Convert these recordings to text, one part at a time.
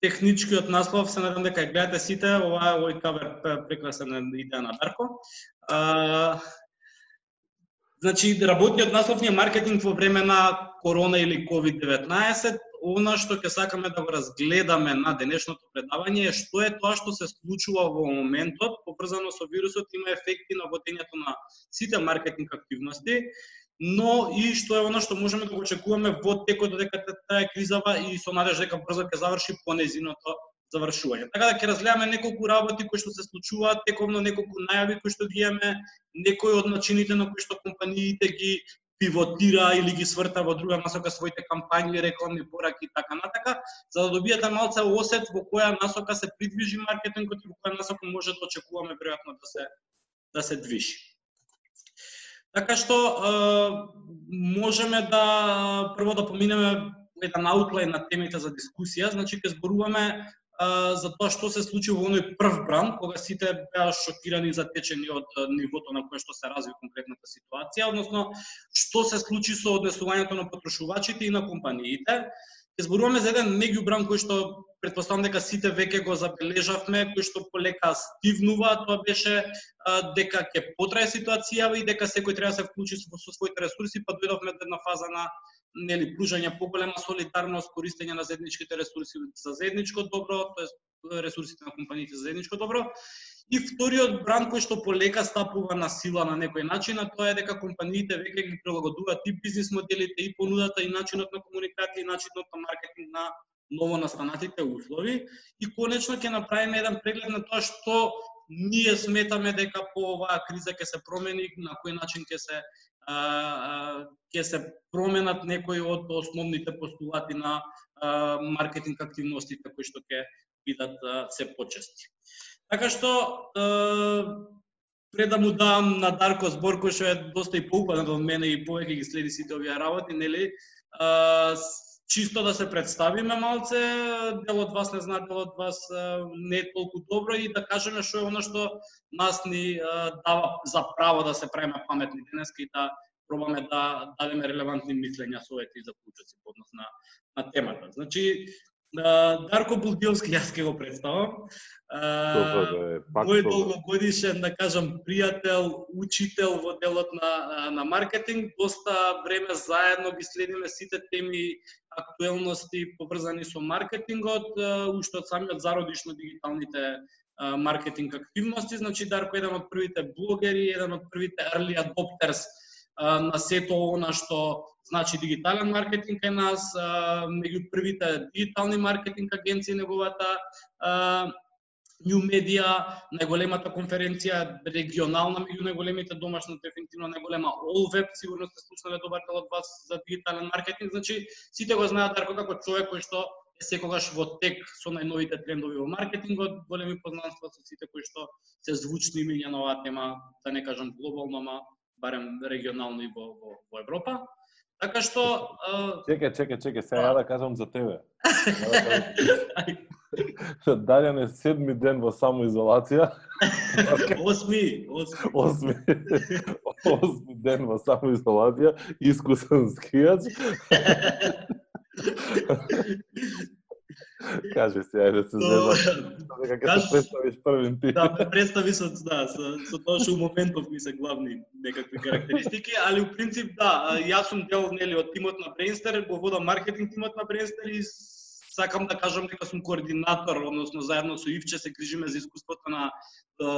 техничкиот наслов, се надам дека гледате сите, ова е овој кавер прекрасен идеја на Дарко. А, значи, работниот наслов ни е маркетинг во време на корона или COVID-19. Она што ќе сакаме да го разгледаме на денешното предавање е што е тоа што се случува во моментот, поврзано со вирусот, има ефекти на водењето на сите маркетинг активности, но и што е оно што можеме да го очекуваме во текот додека таа кризава и со надеж дека брзо ќе заврши по незиното завршување. Така да ќе разгледаме неколку работи кои што се случуваат, тековно неколку најави кои што ги имаме, некои од начините на кои што компаниите ги пивотира или ги сврта во друга насока своите кампањи, рекламни пораки и така натака, за да добиете малце осет во која насока се придвижи маркетингот и во која насока може да очекуваме веројатно да се да се движи. Така што можеме да прво да поминеме еден аутлайн на темите за дискусија, значи ќе зборуваме за тоа што се случи во оној прв бран, кога сите беа шокирани и затечени од нивото на кое што се разви конкретната ситуација, односно што се случи со однесувањето на потрошувачите и на компаниите, Ќе зборуваме за еден меѓубран кој што предпоставам дека сите веќе го забележавме, кој што полека стивнува, тоа беше а, дека ќе потрае ситуацијава и дека секој треба да се вклучи со, со своите ресурси, па дојдовме до една фаза на нели пружање поголема солидарност, користење на заедничките ресурси за заедничко добро, тоест ресурсите на компаниите за заедничко добро. И вториот бранд кој што полека стапува на сила на некој начин, а тоа е дека компаниите веќе ги прилагодуваат и бизнис моделите, и понудата, и начинот на комуникација, и начинот на маркетинг на ново настанатите услови. И конечно ќе направиме еден преглед на тоа што ние сметаме дека по оваа криза ќе се промени, на кој начин ќе се ќе се променат некои од основните постулати на маркетинг активностите кои што ќе бидат се почести. Така што пред да му дам на Дарко збор кој што е доста и поупаден од мене и повеќе ги следи сите овие работи, нели? чисто да се представиме малце, дел од вас не знае, дел од вас не е толку добро и да кажеме што е оно што нас ни дава за право да се правиме паметни денеска и да пробаме да дадеме релевантни мислења со овие заклучоци по однос на, на темата. Значи, Дарко Булдиовски, јас ќе го представам. Мој долгогодишен, да кажам, пријател, учител во делот на, на маркетинг. Доста време заедно ги следиме сите теми, актуелности поврзани со маркетингот, уште од самиот зародиш на дигиталните маркетинг активности. Значи, Дарко е еден од првите блогери, еден од првите early adopters на сето она што значи дигитален маркетинг е нас, меѓу првите дигитални маркетинг агенции неговата New Media, најголемата конференција регионална меѓу најголемите домашна, дефинитивно најголема All Web, сигурно сте слушнале добар дел од вас за дигитален маркетинг, значи сите го знаат Дарко како човек кој што е секогаш во тек со најновите трендови во маркетингот, големи познанства со сите кои што се звучни имиња на оваа тема, да не кажам глобално, ама барем регионално и во, во, во Европа. Така што... Чекај, чекај, чекај, сега ја да кажам за тебе. Дарјан е седми ден во самоизолација. Осми, осми. Осми. Осми ден во самоизолација, искусен скијач. Кажи се, ајде се зезам. Дека ќе се представиш првин ти. Да, представи со, да, со, со тоа што у моментов ми се главни некакви карактеристики, али у принцип да, јас сум дел нели од тимот на Brainster, го водам маркетинг тимот на Brainster и сакам да кажам дека сум координатор, односно заедно со Ивче се грижиме за искуството на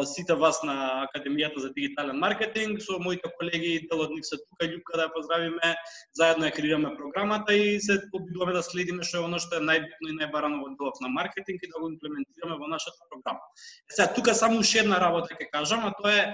сите вас на Академијата за дигитален маркетинг, со моите колеги, дел од нив се тука, Љупка да ја поздравиме, заедно ја креираме програмата и се обидуваме да следиме што е оно што е најбитно и најбарано во делот на маркетинг и да го имплементираме во нашата програма. Е сега тука само уште една работа ќе кажам, а тоа е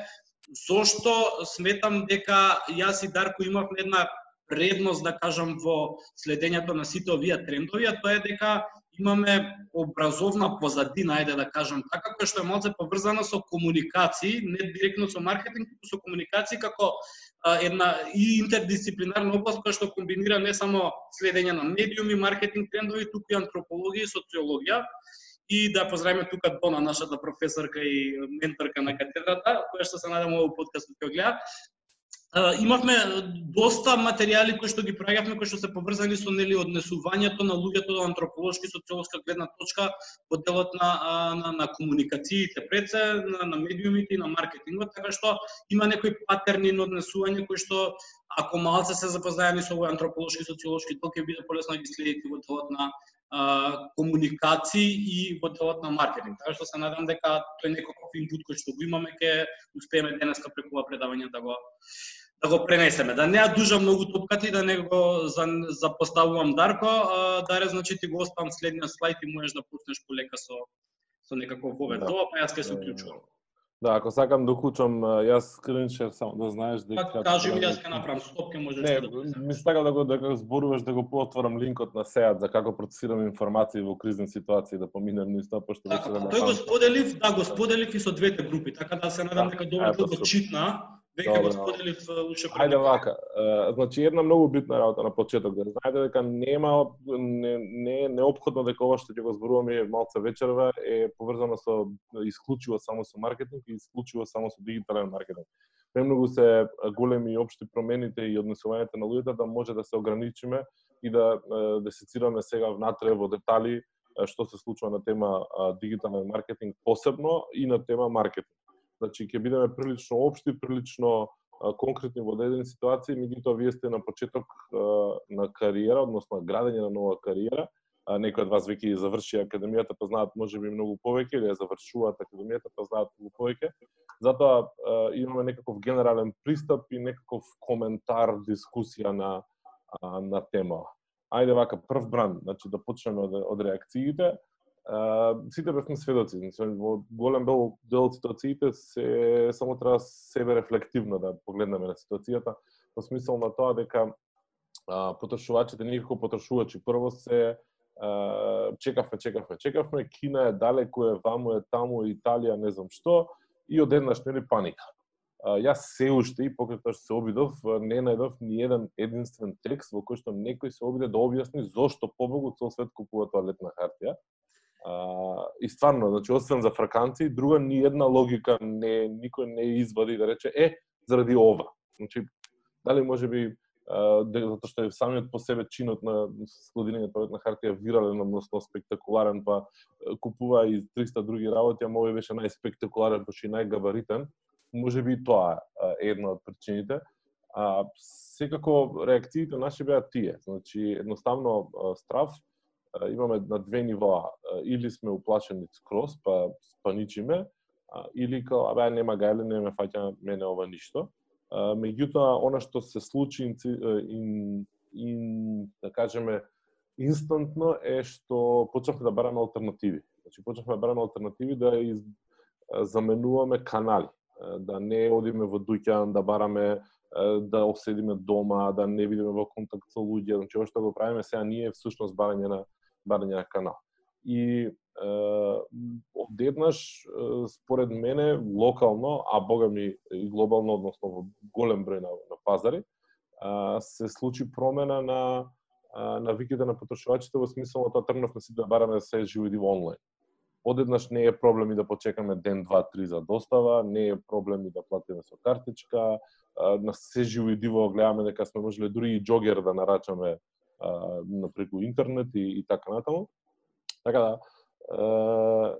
зошто сметам дека јас и Дарко имавме една предност, да кажам, во следењето на сите овие трендови, а тоа е дека имаме образовна позадина, ајде да кажам така, која што е малце поврзана со комуникации, не директно со маркетинг, туку со комуникации како а, една и интердисциплинарна област која што комбинира не само следење на медиуми, маркетинг трендови, туку и антропологија и социологија. И да поздравиме тука Дона, нашата професорка и менторка на катедрата, која што се надам овој подкаст да ќе гледа имавме доста материјали кои што ги праќавме кои што се поврзани со нели однесувањето на луѓето до антрополошки социолошка гледна точка во делот на, на, на комуникациите пред се, на, на медиумите и на маркетингот, така што има некои патерни на однесување кои што ако малце се запознаеме со овој антрополошки социолошки дел ќе биде полесно да ги следите во делот на а, комуникации и во делот на маркетинг. Така што се надам дека тој некој инпут кој што го имаме ќе успееме денеска преку ова предавање да го да го пренесеме. Да не ја дужам многу топкати, да не го запоставувам Дарко, а, Даре, значи ти го оставам следниот слайд и можеш да пуснеш полека со со некаков повед да. па јас ќе се уклучувам. Да, ако сакам да уклучам, јас скриншер само да знаеш дека Па кажи ми јас ќе направам стоп, ќе можеш не, да ми сакам да го дека зборуваш да го поотворам линкот на сеат за како процесирам информации во кризни ситуации да поминем низ тоа пошто така, да Тој го споделив, да го споделив и со двете групи, така да се надам дека добро го читна Веќе го споделив уште Ајде вака. Значи една многу битна работа на почеток да знаете дека нема не не неопходно дека ова што ќе го зборуваме малце вечерва е поврзано со исклучиво само со маркетинг и исклучиво само со дигитален маркетинг. Премногу се големи и општи промените и однесувањето на луѓето да може да се ограничиме и да да сецираме сега внатре во детали што се случува на тема дигитален маркетинг посебно и на тема маркетинг. Значи, ќе бидеме прилично обшти, прилично конкретни во дадени ситуации, меѓутоа вие сте на почеток на кариера, односно градење на нова кариера. Некои од вас веќе заврши академијата, па знаат можеби многу повеќе, или ја завршуваат академијата, па знаат многу повеќе. Затоа имаме некаков генерален пристап и некаков коментар, дискусија на на тема. Ајде вака прв бран, значи да почнеме од, од реакциите сите бевме сведоци, значи во голем дел дел од ситуациите се само треба себе рефлективно да погледнеме на ситуацијата, во смисол на тоа дека а, потрошувачите, ние како потрошувачи, прво се а, чекавме, чекавме, чекавме, Кина е далеку, е ваму, е таму, Италија, не знам што, и одеднаш нели паника. А, јас се уште и покрај тоа што се обидов, не најдов ни еден единствен текст во кој што некој се обиде да објасни зошто побогу цел свет купува тоалетна хартија А, и стварно, значи, освен за фраканци, друга ни една логика не, никој не извади да рече, е, заради ова. Значи, дали може би, затоа што е самиот по себе чинот на складирањето на хартија вирален, односно спектакуларен, па купува и 300 други работи, а мој беше најспектакуларен, па и најгабаритен, може би тоа е една од причините. А, секако реакциите наши беа тие. Значи, едноставно страв, имаме на две нивоа. Или сме уплашени скрос, па спаничиме, или као, абе, нема гајле, не ме фаќа мене ова ништо. Меѓутоа, она што се случи ин, ин, ин, да кажеме, инстантно е што почнавме да бараме алтернативи. Значи, почнавме да бараме алтернативи да из, заменуваме канали. Да не одиме во дуќан, да бараме да оседиме дома, да не бидеме во контакт со луѓе, значи ова што го правиме сега ние е всушност барање на барање на канал. И одеднаш, според мене, локално, а бога ми и глобално, односно во голем број на, на пазари, се случи промена на навиките на потрошувачите во смисла тоа тргнавме си да бараме се живоди во онлайн. Одеднаш не е проблем и да почекаме ден, два, три за достава, не е проблем и да платиме со картичка, на се живо и диво гледаме дека сме можеле дури и джогер да нарачаме на преку интернет и, и така натаму. Така да,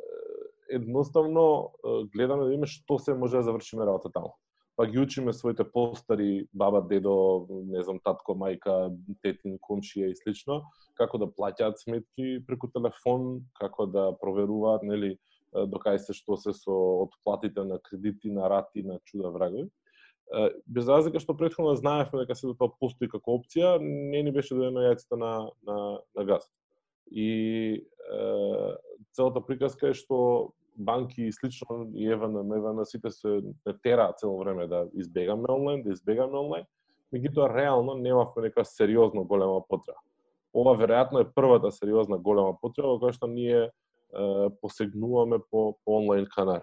едноставно гледаме да видиме што се може да завршиме работа таму. Па ги учиме своите постари, баба, дедо, не знам, татко, мајка, тетин, комшија и слично, како да плаќаат сметки преку телефон, како да проверуваат, нели, докај се што се со отплатите на кредити, на рати, на чуда врагови без разлика што претходно знаевме дека се тоа постои како опција, не ни беше доено јајцето на, на, на газ. И е, целата приказка е што банки и слично и ЕВН, сите се не тера цело време да избегаме онлайн, да избегаме онлайн, меѓутоа реално немавме нека сериозно голема потреба. Ова веројатно е првата сериозна голема потреба која што ние е, посегнуваме по, по онлайн канал.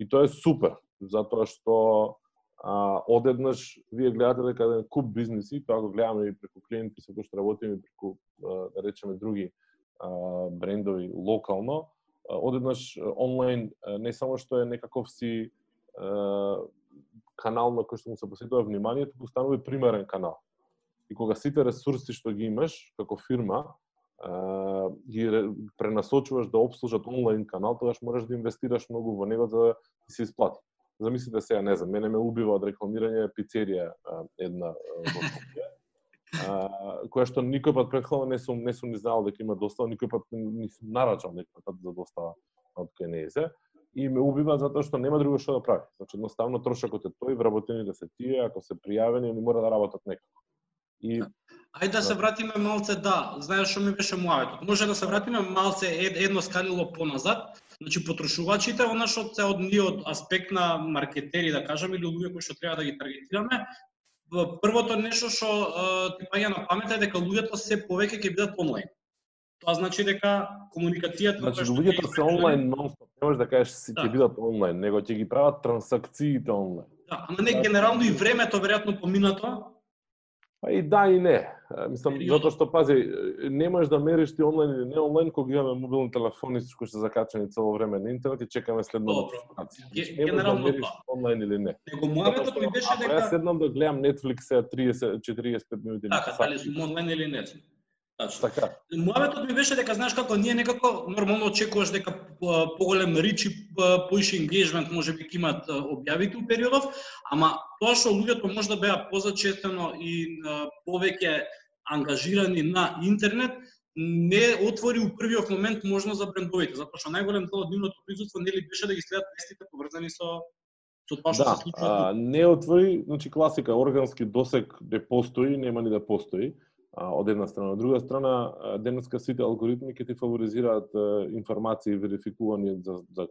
И тоа е супер, затоа што а, одеднаш вие гледате дека еден куп бизнеси, тоа го гледаме и преку клиенти со кои што работиме преку да речеме други а, брендови локално, а, одеднаш онлайн не само што е некаков си а, канал на кој што му се посетува внимание, туку станува и примерен канал. И кога сите ресурси што ги имаш како фирма, ги пренасочуваш да обслужат онлайн канал, тогаш можеш да инвестираш многу во него за да ти се исплати. Замислите сега, не знам, мене ме убива од рекламирање пицерија една во која што никој пат претходно не сум не сум ни знаел дека има достава, никој пат не сум нарачал некој пат за достава од Кенезе и ме убива затоа што нема друго што да прави. Значи едноставно трошокот е тој, вработените да се тие, ако се пријавени, они мора да работат некако. И да. Ајде да се вратиме малце, да, знаеш што ми беше муаветот. Може да се вратиме малце едно скалило поназад. Значи потрошувачите, она што се од ние од аспект на маркетери да кажеме или луѓе кои што треба да ги таргетираме, првото нешто што ти паѓа на памет е дека луѓето се повеќе ќе бидат онлайн. Тоа значи дека комуникацијата Значи луѓето се онлайн нонстоп, не можеш да кажеш си ќе да. бидат онлайн, него ќе ги прават трансакциите онлайн. Да, ама не генерално и времето веројатно поминато Па и да и не. Мислам, затоа што пази, не можеш да мериш ти онлайн или не онлайн кога имаме мобилни телефони кои се закачани цело време на интернет и чекаме следно нотификација. Значи, Генерално да мериш онлайн или не. Него мојавето ми беше дека Јас седнам да гледам Netflix 30 45 минути. Така, дали сум онлайн или не сум. Тачно. Така. Мојавето ми беше дека знаеш како ние некако нормално очекуваш дека поголем рич и поише engagement може би ќе имат објавите у периодов, ама тоа што луѓето може да беа позачестено и повеќе ангажирани на интернет, не отвори у првиот момент можност за брендовите, затоа што најголем дел од нивното присуство нели беше да ги следат вестите поврзани со со тоа што да, се случува. А, не отвори, значи класика, органски досек не постои, нема ни да постои од една страна. Од друга страна, денеска сите алгоритми ќе ти фаворизираат информации верификувани за, за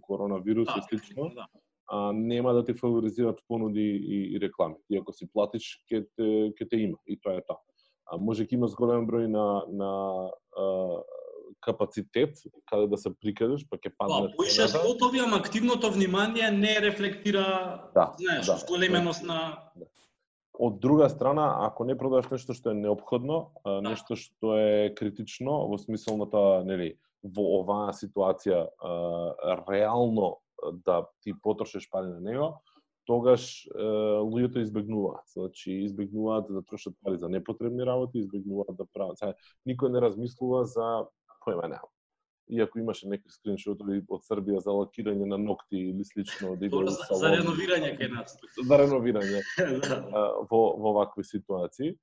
коронавирус да, и слично. Да. А, нема да ти фаворизираат понуди и, и реклами. И ако си платиш, ќе те, ќе те има. И тоа е тоа. А, може ќе има зголем број на, на а, капацитет каде да се прикажеш, па ќе падне. Па, поише слотови, ама активното внимание не рефлектира, да, знаеш, да, да, на да. Од друга страна, ако не продаваш нешто што е необходно, да. нешто што е критично во смислната, нели, во оваа ситуација реално да ти потрошиш пари на него, тогаш е, луѓето избегнуваат. Значи, избегнуваат да трошат пари за непотребни работи, избегнуваат да прават. Сега, никој не размислува за појма нема иако имаше некои скриншотови од Србија за лакирање на ногти или слично да иде за, за реновирање кај нас. За реновирање да. во во вакви ситуации.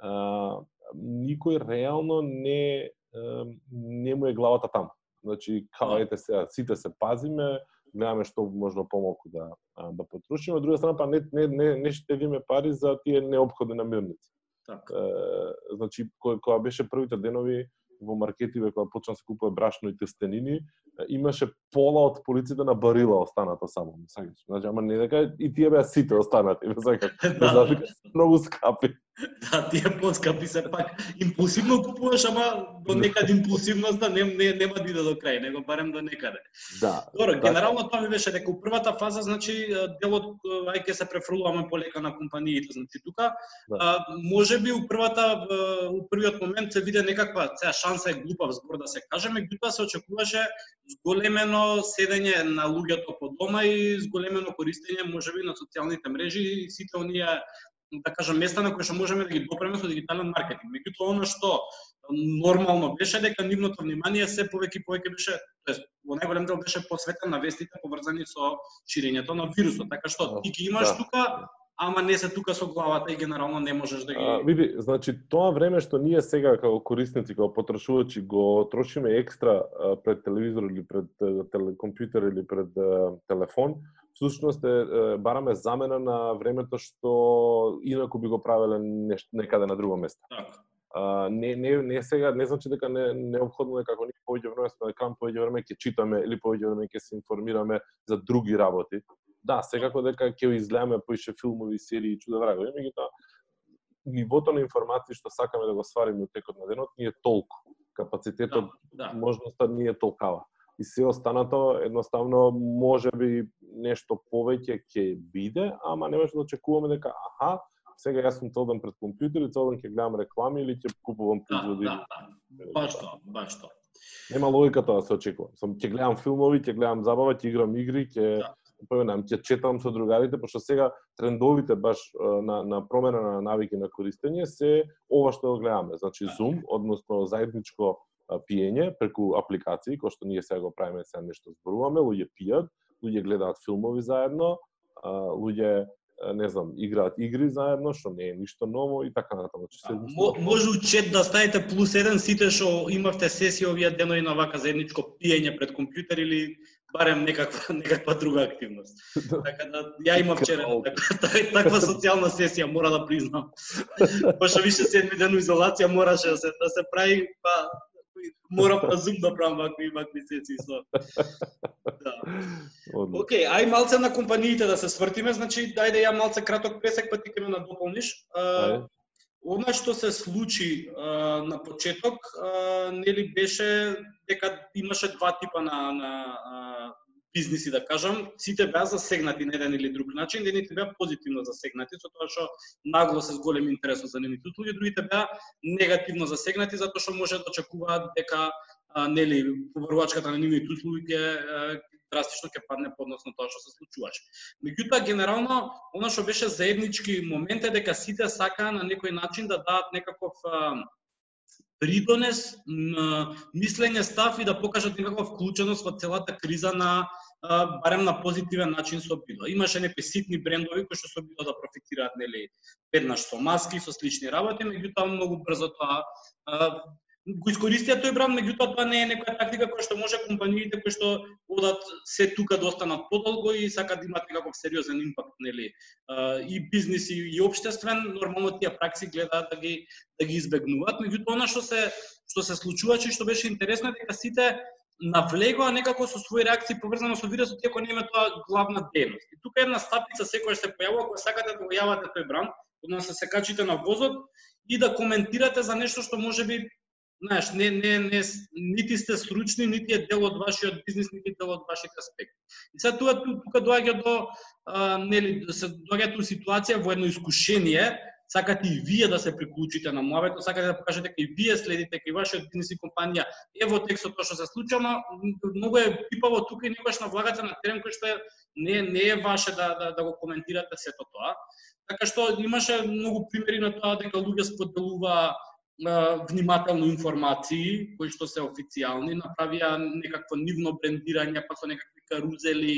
А, никој реално не не му е главата таму. Значи, као да. ете се, сите се пазиме, гледаме што можно помалку да да потрошиме, од друга страна па не не не, не штедиме пари за тие необходни намирници. Така. значи, кога беше првите денови, во маркетиве кога почна да се купува брашно и тестенини, имаше пола од полиците на барила останато само, сакаш. Значи, ама не дека и тие беа сите останати, сакаш. да, да. многу скапи. Да, тие поскапи се пак импулсивно купуваш, ама до да. некаде импулсивноста не, не, нема да иде до крај, него барем до некаде. Да. Добро, да, генерално тоа ми беше дека у првата фаза, значи, делот, ај ке се префрлуваме полека на компаниите, значи тука, да. а, може би у првата, у првиот момент се виде некаква, цеа шанса е глупав збор да се каже, меѓутоа се очекуваше зголемено седење на луѓето по дома и зголемено користење можеби на социјалните мрежи и сите оние да кажам места на кои што можеме да ги допреме со дигитален маркетинг. Меѓутоа она што нормално беше дека нивното внимание се повеќе и повеќе беше, тоест во најголем дел беше посветен на вестите поврзани со ширењето на вирусот. Така што ти ги имаш да. тука ама не се тука со главата и генерално не можеш да ги а, Види, значи тоа време што ние сега како корисници, како потрошувачи го трошиме екстра а, пред телевизор или пред телекомпјутер или пред а, телефон, всушност е, е бараме замена на времето што инаку би го правеле нешто некаде на друго место. Така. А, не, не, не сега, не значи дека не необходно е како ние повеќе време сме кам повеќе време ќе читаме или повеќе време ќе се информираме за други работи. Да, секако дека ќе изгледаме поише филмови, серии, чуда врагови, меѓутоа нивото на информации што сакаме да го свариме од текот на денот ни е толку. Капацитетот, да, да. можноста ни е толкава и се останато едноставно може би нешто повеќе ќе биде, ама не може да очекуваме дека аха, сега јас сум целден пред компјутер и целден ќе гледам реклами или ќе купувам производи. Да, да, да. Баш тоа, баш тоа. Нема логика тоа да се очекува. Сум ќе гледам филмови, ќе гледам забава, ќе играм игри, ќе да. Поведам ќе четам со другарите, пошто сега трендовите баш на, на промена на навики на користење се ова што го гледаме, значи Zoom, односно заедничко пиење преку апликации, кои што ние сега го правиме, сега нешто зборуваме, луѓе пијат, луѓе гледаат филмови заедно, луѓе не знам, играат игри заедно, што не е ништо ново и така натаму. Че се Мо, може чет да ставите плюс еден сите што имавте сесија овие денови на вака заедничко пиење пред компјутер или барем некаква некаква друга активност. Така да ја имав вчера таква, таква социјална сесија мора да признам. Пошто више седми ден изолација мораше да се да се прави, па морам па зум да правам вакви вакви сесии со. Да. Океј, okay, ај малце на компаниите да се свртиме, значи дајде ја малце краток пресек па ти ќе ме надополниш. Она што се случи а, на почеток, а, нели беше дека имаше два типа на, на а, бизниси, да кажам, сите беа засегнати на еден или друг начин, едните беа позитивно засегнати, со тоа што нагло се с голем интерес за нивните услуги, другите беа негативно засегнати, затоа што може да очекуваат дека а, нели побарувачката на нивните услуги ќе драстично ќе падне подносно тоа што се случуваше. Меѓутоа генерално она што беше заеднички момент е дека сите сакаа на некој начин да дадат некаков придонес, мислење, став и да покажат некаква вклученост во целата криза на барем на позитивен начин со било. Имаше некои ситни брендови кои што со било да профитираат нели веднаш со маски, со слични работи, меѓутоа многу брзо тоа го искористија тој бранд, меѓутоа тоа не е некоја тактика која што може компаниите кои што одат се тука да останат подолго и сакаат да имаат некаков сериозен импакт, нели, и бизнис и, и општествен, нормално тие пракси гледаат да ги да ги избегнуваат, меѓутоа она што се што се случуваше што беше интересно дека сите навлегоа некако со своји реакции поврзано со вирусот, иако не тоа главна дејност. И тука една стапица секојаш се појавува кога сакате да го јавате тој бранд, односно се качите на возот и да коментирате за нешто што може би знаеш, не, не, не, нити сте стручни, нити е дел од вашиот бизнис, нити дел од вашиот аспект. И сега тука, тука доаѓа до, а, нели, да се доаѓа до ситуација во едно искушение, сакате и вие да се приклучите на муавето, сакате да покажете дека и вие следите кај вашиот бизнис и компанија е во текстот тоа што се случува, но многу е пипаво тука и некојаш навлагате на терен кој што е, не, не е ваше да, да, да го коментирате сето тоа. Така што имаше многу примери на тоа дека луѓе споделува внимателно информации кои што се официјални, направија некакво нивно брендирање, па со некакви карузели,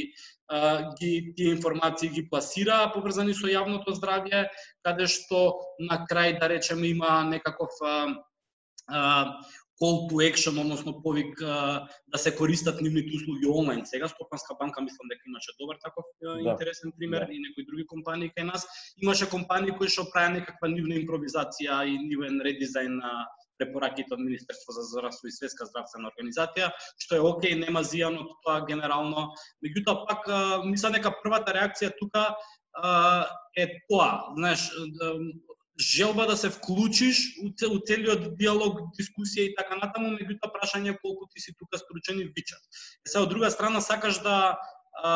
ги тие информации ги пласира поврзани со јавното здравје, каде што на крај да речеме има некаков call to action, односно повик да се користат нивните услуги онлайн. Сега Стопанска банка мислам дека имаше добар таков да. интересен пример да. и некои други компании кај нас. Имаше компании кои што правеа некаква нивна импровизација и нивен редизајн на препораките од Министерство за здравство и Светска здравствена организација, што е окей, нема зијан од тоа генерално. Меѓутоа пак мислам дека првата реакција тука е тоа, знаеш, желба да се вклучиш у целиот диалог, дискусија и така натаму, меѓутоа прашање колку ти си тука стручен и вичат. Е сега од друга страна сакаш да а,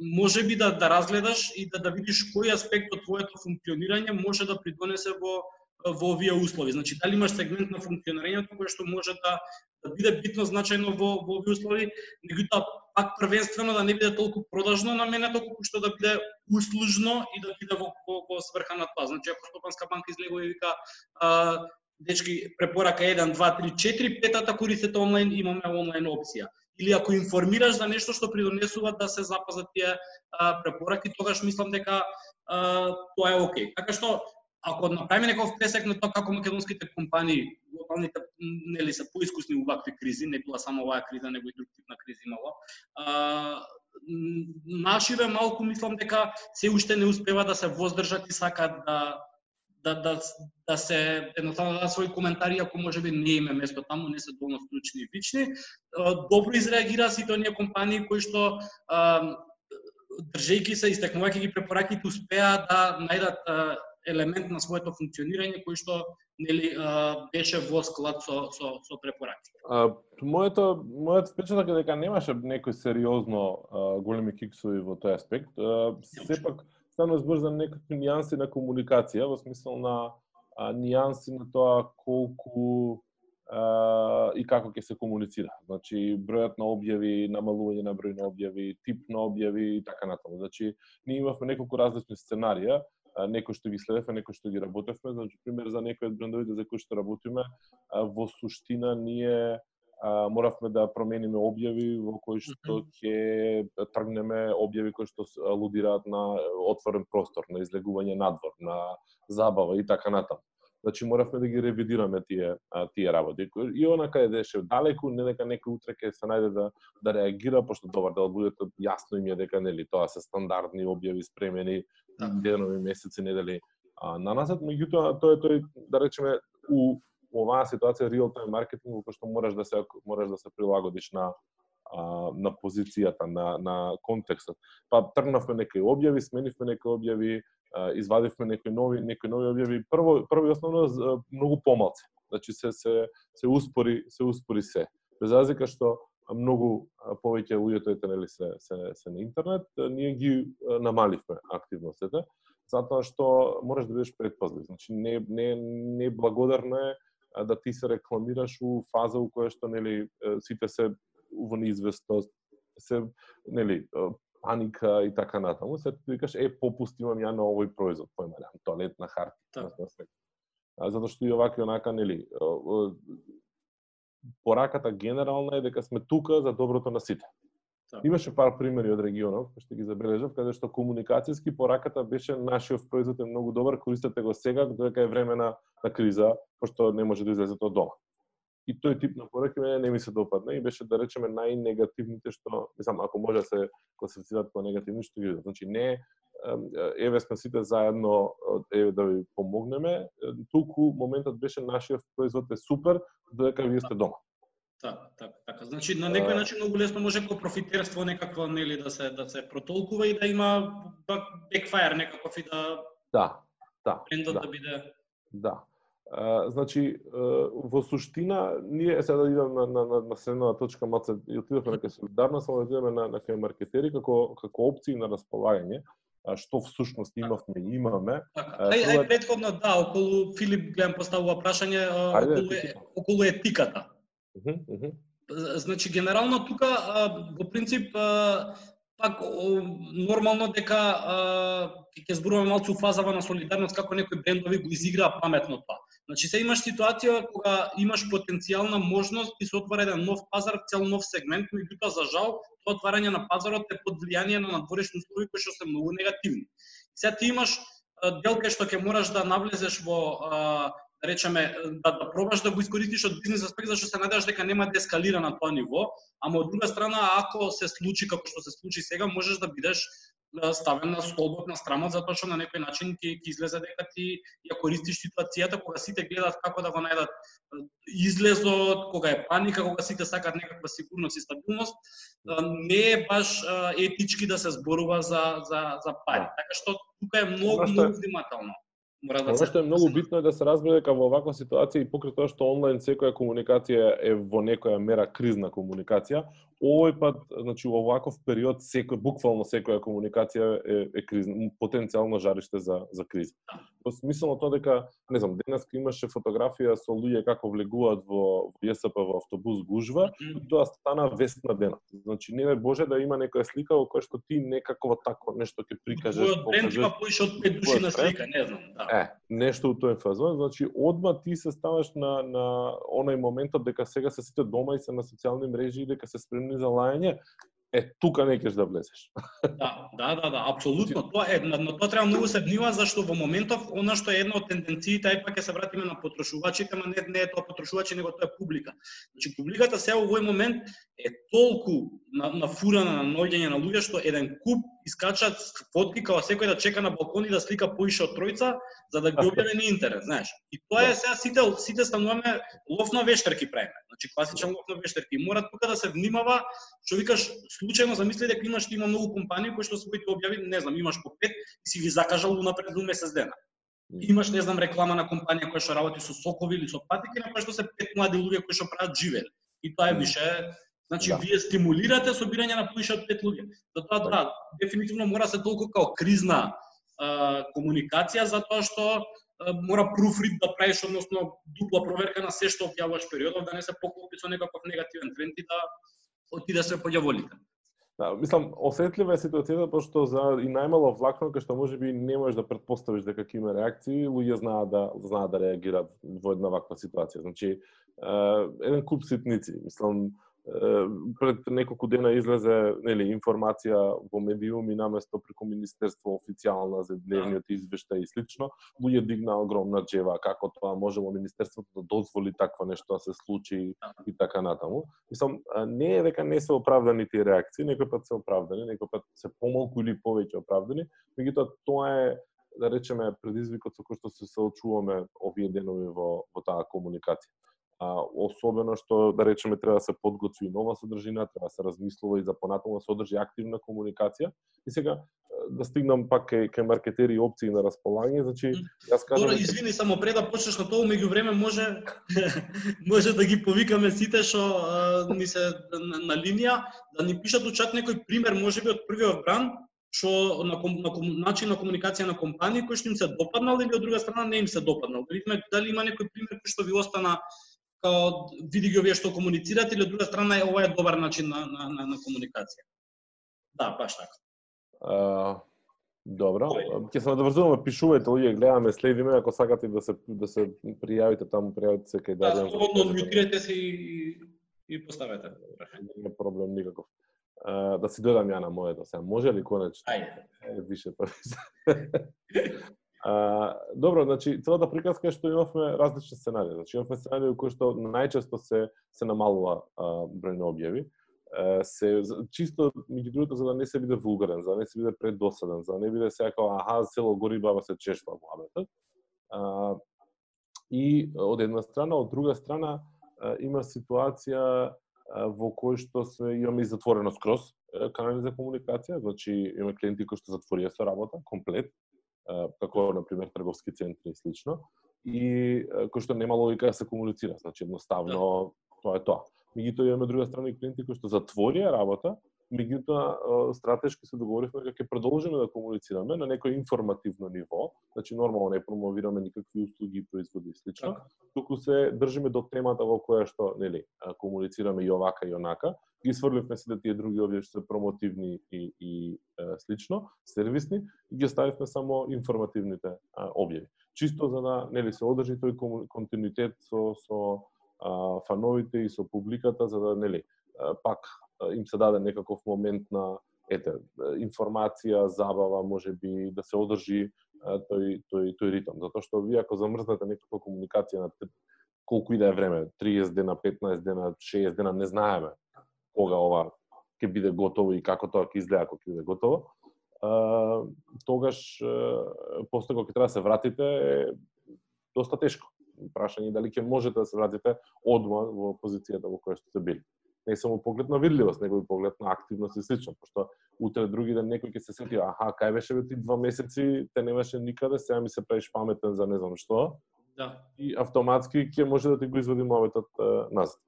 може би да, да разгледаш и да, да видиш кој аспект од твоето функционирање може да придонесе во во овие услови. Значи, дали имаш сегмент на функционирањето кој што може да, да биде битно значајно во, во овие услови, меѓутоа пак првенствено да не биде толку продажно на мене, толку што да биде услужно и да биде во, во, во сврха на тоа. Значи, ако Стопанска банка излегува и вика а, дечки препорака 1, 2, 3, 4, петата користете онлайн, имаме онлайн опција. Или ако информираш за нешто што придонесува да се запазат тие а, препораки, тогаш мислам дека а, тоа е окей. Така што ако направиме некој пресек на тоа како македонските компании глобалните нели се поискусни во вакви кризи, не била само оваа криза, него и друг тип на кризи имало. А, нашиве малку мислам дека се уште не успева да се воздржат и сакаат да да, да, да се едноставно да своји коментари ако можеби не име место таму, не се доволно стручни и вични. Добро изреагира сите оние компании кои што држејќи се, истекнувајќи ги препораките, успеа да најдат елемент на своето функционирање кој што нели беше во склад со со со препораки. А, моето мојот впечаток е дека немаше некои сериозно а, големи киксови во тој аспект. А, сепак стана збор за некакви нијанси на комуникација во смисла на а, нијанси на тоа колку а, и како ќе се комуницира. Значи, бројот на објави, намалување на број на објави, тип на објави и така натаму. Значи, ние имавме неколку различни сценарија, некои што ги следевме, некои што ги работевме, значи пример за некои од брендовите за кои што работиме, во суштина ние а, моравме да промениме објави во кои што ќе тргнеме објави кои што алудираат на отворен простор, на излегување надвор, на забава и така натаму. Значи моравме да ги ревидираме тие тие работи. И она каде деше далеку, не дека некој утре ќе се најде да да реагира, пошто добар дел луѓето јасно им е дека нели тоа се стандардни објави спремени да. денови, месеци, недели а, на назад, меѓутоа тоа е тој да речеме у оваа ситуација real time маркетинг кој што мораш да се мораш да се прилагодиш на а, на позицијата, на на контекстот. Па тргнавме некои објави, сменивме некои објави, а, извадивме некои нови некои нови објави. Прво прво и основно многу помалце. Значи се се се успори се успори се. Без разлика што многу повеќе луѓето ете нели се се се на интернет, ние ги намаливме активностите затоа што можеш да бидеш предпазлив. Значи не не не благодарно е да ти се рекламираш у фаза у која што нели сите се во неизвестност, се нели паника и така натаму, се ти викаш е попустимам ја на овој производ, појма тоалет на харта, да. на затоа што и овака и онака нели пораката генерална е дека сме тука за доброто на сите. Да. Имаше пар примери од регионот, кои што ги забележав, каде што комуникацијски пораката беше нашиот производ е многу добар, користете го сега, додека е време на, на криза, пошто не може да излезете од дома. И тој тип на пораки мене не ми се допадна и беше да речеме најнегативните што, мислам, ако може да се класифицираат како негативни што ги Значи не еве сме сите заедно еве да ви помогнеме, туку моментот беше нашиот производ е супер, додека вие сте дома. Така, така, така. Значи на некој начин многу лесно може како профитерство некакво нели да се да се протолкува и да има бекфаер некаков и да Да, да. Брендот да, да биде Да. Uh, значи, uh, во суштина, ние сега да идем на, на, на, на следната точка, маце, и отидовме на солидарност, само да идеме на, на кај маркетери, како, како опции на располагање, што всушност имавме и имаме. Така. Ај, ај, предходно, да, околу Филип гледам поставува прашање, околу, околу етиката. Значи, генерално тука, во принцип, пак нормално дека ќе зборуваме малку фазава на солидарност како некои брендови го изиграа паметно тоа. Значи се имаш ситуација кога имаш потенцијална можност и се отвара еден нов пазар, цел нов сегмент, меѓутоа за жал тоа отварање на пазарот е под влијание на надворешни услови кои што се многу негативни. Сега ти имаш дел кај што ќе мораш да навлезеш во да речеме, да, да пробаш да го искористиш од бизнес аспект, зашто се надеваш дека нема да ескалира на тоа ниво, ама од друга страна, ако се случи како што се случи сега, можеш да бидеш ставен на столбот на страмот затоа што на некој начин ќе ќе излезе дека ти ја користиш ситуацијата кога сите гледаат како да го најдат излезот, кога е паника, кога сите сакаат некаква сигурност и стабилност, не е баш етички да се зборува за за за пари. Да. Така што тука е многу многу внимателно. Мора да што е многу битно е да се разбере дека во оваква ситуација и покрај тоа што онлайн секоја комуникација е во некоја мера кризна комуникација, овој пат, значи во оваков период секој буквално секоја комуникација е, е кризна, потенцијално жариште за за криза. Во смисло тоа дека, не знам, денеска имаше фотографија со луѓе како влегуваат во, во ЈСП во автобус гужва mm -hmm. и тоа стана вест на денот. Значи не може да има некоја слика во која што ти некако тако нешто ќе прикажеш. Твојот бренд има поише од пет души на слика, не знам, да. Е, нешто у тој фазон, значи одма ти се ставаш на на оној моментот дека сега се сите дома и се на социјални мрежи и дека се спремни за лајање, е тука не кеш да влезеш. Да, да, да, да, апсолутно. Тоа е, но тоа треба многу се внива зашто во моментов она што е една од тенденциите, ај пак ќе се вратиме на потрошувачите, ама не, не е тоа потрошувачи, него тоа е публика. Значи публиката се во овој момент е толку на, на фурана на наоѓање на луѓе што еден куп искачат фотки као секој да чека на балкони да слика поише од тројца за да ги објави на интернет, знаеш. И тоа е да. сега сите сите стануваме лов на вештерки правиме. Значи класичен лов на вештерки. И мора тука да се внимава, што викаш случајно замисли дека имаш има многу компании кои што своите објави, не знам, имаш по пет и си ги закажал унапред за месец дена. Имаш, не знам, реклама на компанија која што работи со сокови или со патики, на која што се пет млади луѓе кои што прават живели. И тоа е више Значи, да. вие стимулирате собирање на поише од пет луѓе. Затоа, да, дефинитивно мора се толку као кризна а, комуникација, затоа што мора проofread да правиш, односно дупла проверка на се што објавуваш периодов, да не се поклопи со некаков негативен тренд и да отиде се по ѓаволите. Да, мислам, осетлива е ситуацијата пошто за и најмало влакно кај што можеби не можеш да претпоставиш дека ќе има реакции, луѓе знаат да знаат да реагираат во една ваква ситуација. Значи, еден куп ситници, мислам, пред неколку дена излезе нели информација во медиуми наместо преку министерство официјална за дневниот извештај и слично, луѓе дигна огромна джева како тоа може во министерството да дозволи таква нешто да се случи и така натаму. Мислам, не е дека не се оправдани тие реакции, некој пат се оправдани, некој пат се помалку или повеќе оправдани, меѓутоа тоа е да речеме предизвикот со кој што се соочуваме овие денови во во таа комуникација а, особено што да речеме треба да се подготви нова содржина, треба да се размислува и за понатаму да се одржи активна комуникација. И сега да стигнам пак кај, кај маркетери и опции на располагање, значи јас кажам Добро, извини, само пред да почнеш на тоа, меѓувреме може може да ги повикаме сите што ни се на, на линија да ни пишат чат некој пример можеби од првиот бран што на, на, на начин на комуникација на компании кој што им се допаднал или од друга страна не им се допаднал. Да видиме дали има некој пример кој што ви остана као види ги овие што комуницират или од друга страна е ова е добар начин на, на, на, на комуникација. Да, баш така. Uh, добро. Ќе се надврзуваме, пишувајте луѓе, гледаме, следиме, ако сакате да се да се пријавите таму, пријавите се кај да. Да, слободно одмютирате се и и поставете. Не проблем никаков. Uh, да си додам ја на моето сега. Може ли конечно? Ајде. Више па. А, добро, значи целата приказка е што имавме различни сценарии. Значи имавме сценарии кои што најчесто се се намалува број на објави. се чисто меѓу другото за да не се биде вулгарен, за да не се биде предосаден, за да не биде сега аха село гори баба се чешла муабетот. А, и од една страна, од друга страна има ситуација во кој што се имаме и затворено скроз канали за комуникација, значи имаме клиенти кои што затворија со работа комплет, како на пример трговски центри и слично, и кој што нема логика да се комуницира, значи едноставно да. тоа е тоа. Меѓутоа имаме друга страна и клиенти кои што затворија работа, меѓутоа стратешки се договоривме дека ќе продолжиме да комуницираме на некој информативно ниво, значи нормално не промовираме никакви услуги, производи и слично, така. туку се држиме до темата во која што нели комуницираме и овака и онака, ги сврливме сите тие други овие што се промотивни и, и е, слично, сервисни, и ги оставивме само информативните објави. Чисто за да нели се одржи тој континуитет со со а, фановите и со публиката за да нели пак им се даде некаков момент на ете информација, забава, може би да се одржи тој тој тој ритм, затоа што вие ако замрзнете некаква комуникација на колку и да е време, 30 дена, 15 дена, 60 дена, не знаеме кога ова ќе биде готово и како тоа ќе изгледа кога ќе биде готово, а, тогаш после кога ќе треба да се вратите е доста тешко. Прашање дали ќе можете да се вратите одма во позицијата во која сте били. Не само поглед на видливост, него и поглед на активност и слично, пошто утре други ден некој ќе се сети, аха, кај беше бе ти два месеци, те немаше никаде, сега ми се правиш паметен за не знам што. Да. И автоматски ќе може да ти го извади моветот назад.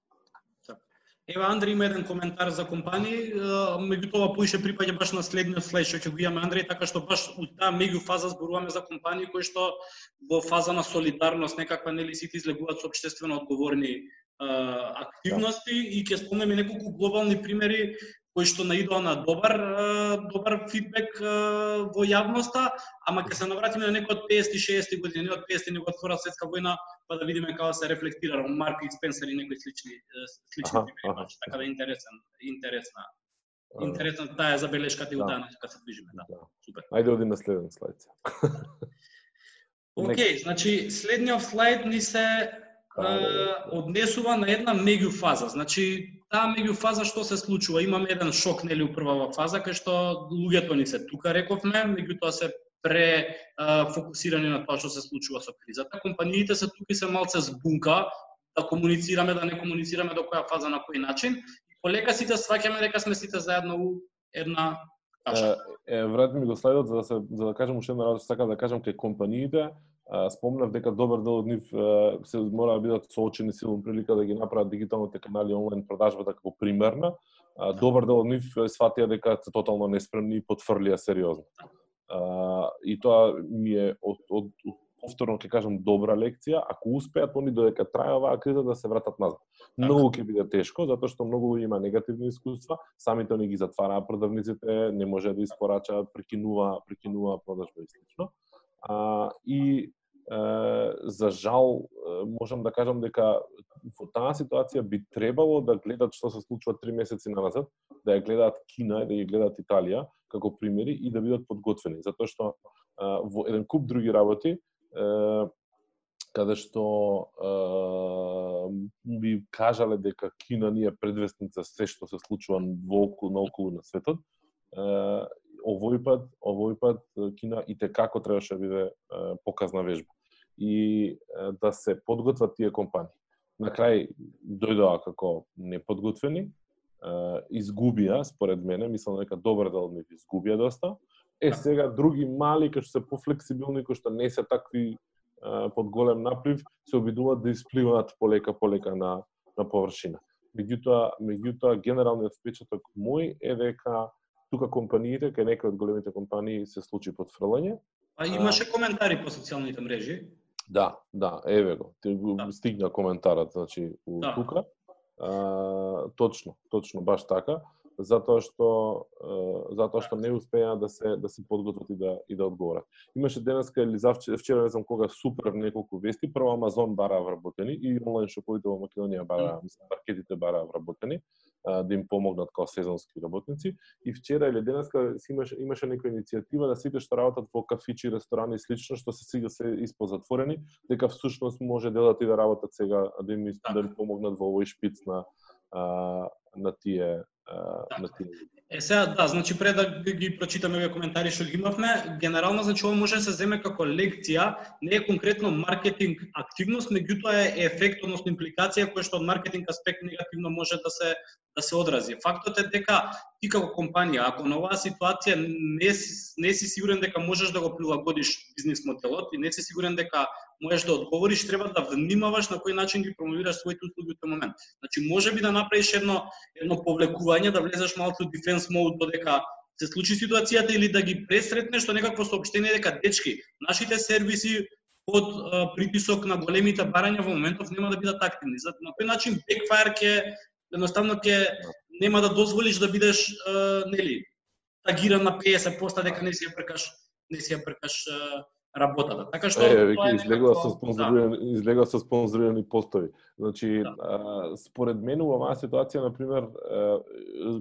Ева Андри има еден коментар за компании, меѓутоа поише припаѓа баш на следниот слайд што ќе го имаме Андри, така што баш у таа меѓуфаза зборуваме за компании кои што во фаза на солидарност некаква нели сите излегуваат со општествено одговорни активности да. и ќе спомнеме неколку глобални примери кои што наидоа на добар добар фидбек во јавноста, ама ќе се навратиме на некој од 50-60 години, не од 50 него од Втора светска војна, па да видиме како се рефлектира Марк и Спенсер и некои слични слични аха, примери, аха. така да интересен, интересна интересна таа забелешка ти да. утаа кога се движиме, да. да. Супер. Ајде оди на следен слайд. Океј, okay, значи следниот слайд ни се однесува на една меѓуфаза. Значи, таа меѓуфаза што се случува? Имаме еден шок нели у првава фаза кај што луѓето ни се тука рековме, меѓутоа се пре а, фокусирани на тоа што се случува со кризата. Компаниите се тука и се малце збунка да комуницираме, да не комуницираме до која фаза на кој начин. И полека сите сваќаме дека сме сите заедно у една каша. Е, врати ми го слайдот за да се за да кажам уште една работа, сакам да кажам кај компаниите спомнав дека добар дел од нив се мора да бидат соочени силно прилика да ги направат дигиталните канали онлайн продажбата како примерна. Добар дел од нив сватија дека се тотално неспремни и потврлија сериозно. И тоа ми е од, од, повторно ќе кажам добра лекција, ако успеат они додека трае оваа криза да се вратат назад. Така. Многу ќе биде тешко затоа што многу има негативни искуства, самите они ги затвараа продавниците, не може да испорачаат, прекинува, прекинува продажба и слично. А, и за жал можам да кажам дека во таа ситуација би требало да гледат што се случува три месеци назад, да ја гледаат Кина и да ја гледаат Италија како примери и да бидат подготвени, затоа што во еден куп други работи каде што би кажале дека Кина ни е предвестница се што се случува во околу наоколу на светот, овој пат, овој пат Кина и те како требаше да биде показна вежба и да се подготват тие компании. На крај дојдоа како неподготвени, изгубија, според мене, мислам дека добар дел од нив изгубија доста. Е, сега други мали, кои што се пофлексибилни, кои што не се такви под голем наплив, се обидуваат да испливаат полека полека на на површина. Меѓутоа, меѓутоа генералниот впечаток мој е дека тука компаниите, кај некои од големите компании се случи подфрлање. А имаше коментари по социјалните мрежи Да, да, еве го. Ти го да. стигна коментарот, значи, у да. тука. А, точно, точно, баш така затоа што затоа што не успеа да се да се подготват и да и да одговорат. Имаше денеска или завчера вчера не знам кога супер неколку вести, прво Амазон бара вработени и онлайн шоповите во Македонија бара, мислам, маркетите бара вработени да им помогнат како сезонски работници. И вчера или денеска имаше имаше некоја иницијатива да сите што работат во кафичи, ресторани и слично што се сега се испозатворени, дека всушност може делат и да работат сега да им да им помогнат во овој шпиц на на тие Е сега да, значи пред да ги прочитаме овие коментари што ги имавме, генерално значи ова може да се земе како лекција, не е конкретно маркетинг активност, меѓутоа е ефект, односно импликација која што од маркетинг аспект негативно може да се да се одрази. Фактот е дека ти како компанија, ако на оваа ситуација не си, не си сигурен дека можеш да го прилагодиш бизнис моделот и не си сигурен дека можеш да одговориш, треба да внимаваш на кој начин ги промовираш своите услуги во тој момент. Значи, може би да направиш едно едно повлекување, да влезеш малку во defense mode додека се случи ситуацијата или да ги пресретнеш што некакво сообщение дека дечки, нашите сервиси под притисок на големите барања во моментов нема да бидат активни. За на кој начин backfire ќе едноставно ќе нема да дозволиш да бидеш нели тагиран на 50 поста дека не си ја прекаш не си ја прекаш работата. Така што е, веќе излегува со спонзорирани да. излегува со спонзорирани постови. Значи, да. а, според мене во оваа ситуација на пример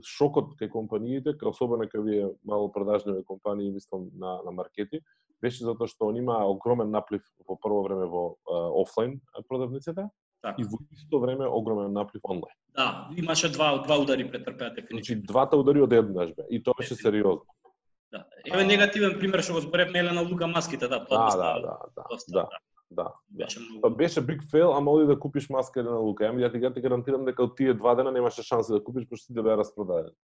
шокот кај компаниите, кај особено кај вие мало продажниви компании, мислам на на маркети, беше затоа што он има огромен наплив во прво време во офлайн продавниците, Така. И во исто време огромен наплив онлайн. Да, имаше два два удари претрпеа дефинитивно. Значи двата удари од еднаш бе и тоа беше сериозно. Да. Еве негативен пример што го зборевме Елена Лука маските, да, тоа да, да, да, да, доста, да, да. Да, беше многу. Па беше big fail, ама оди да купиш маска на Лука. Ами ја ти, ја ти гарантирам дека од тие два дена немаше шанса да купиш пошто сите беа распродадени.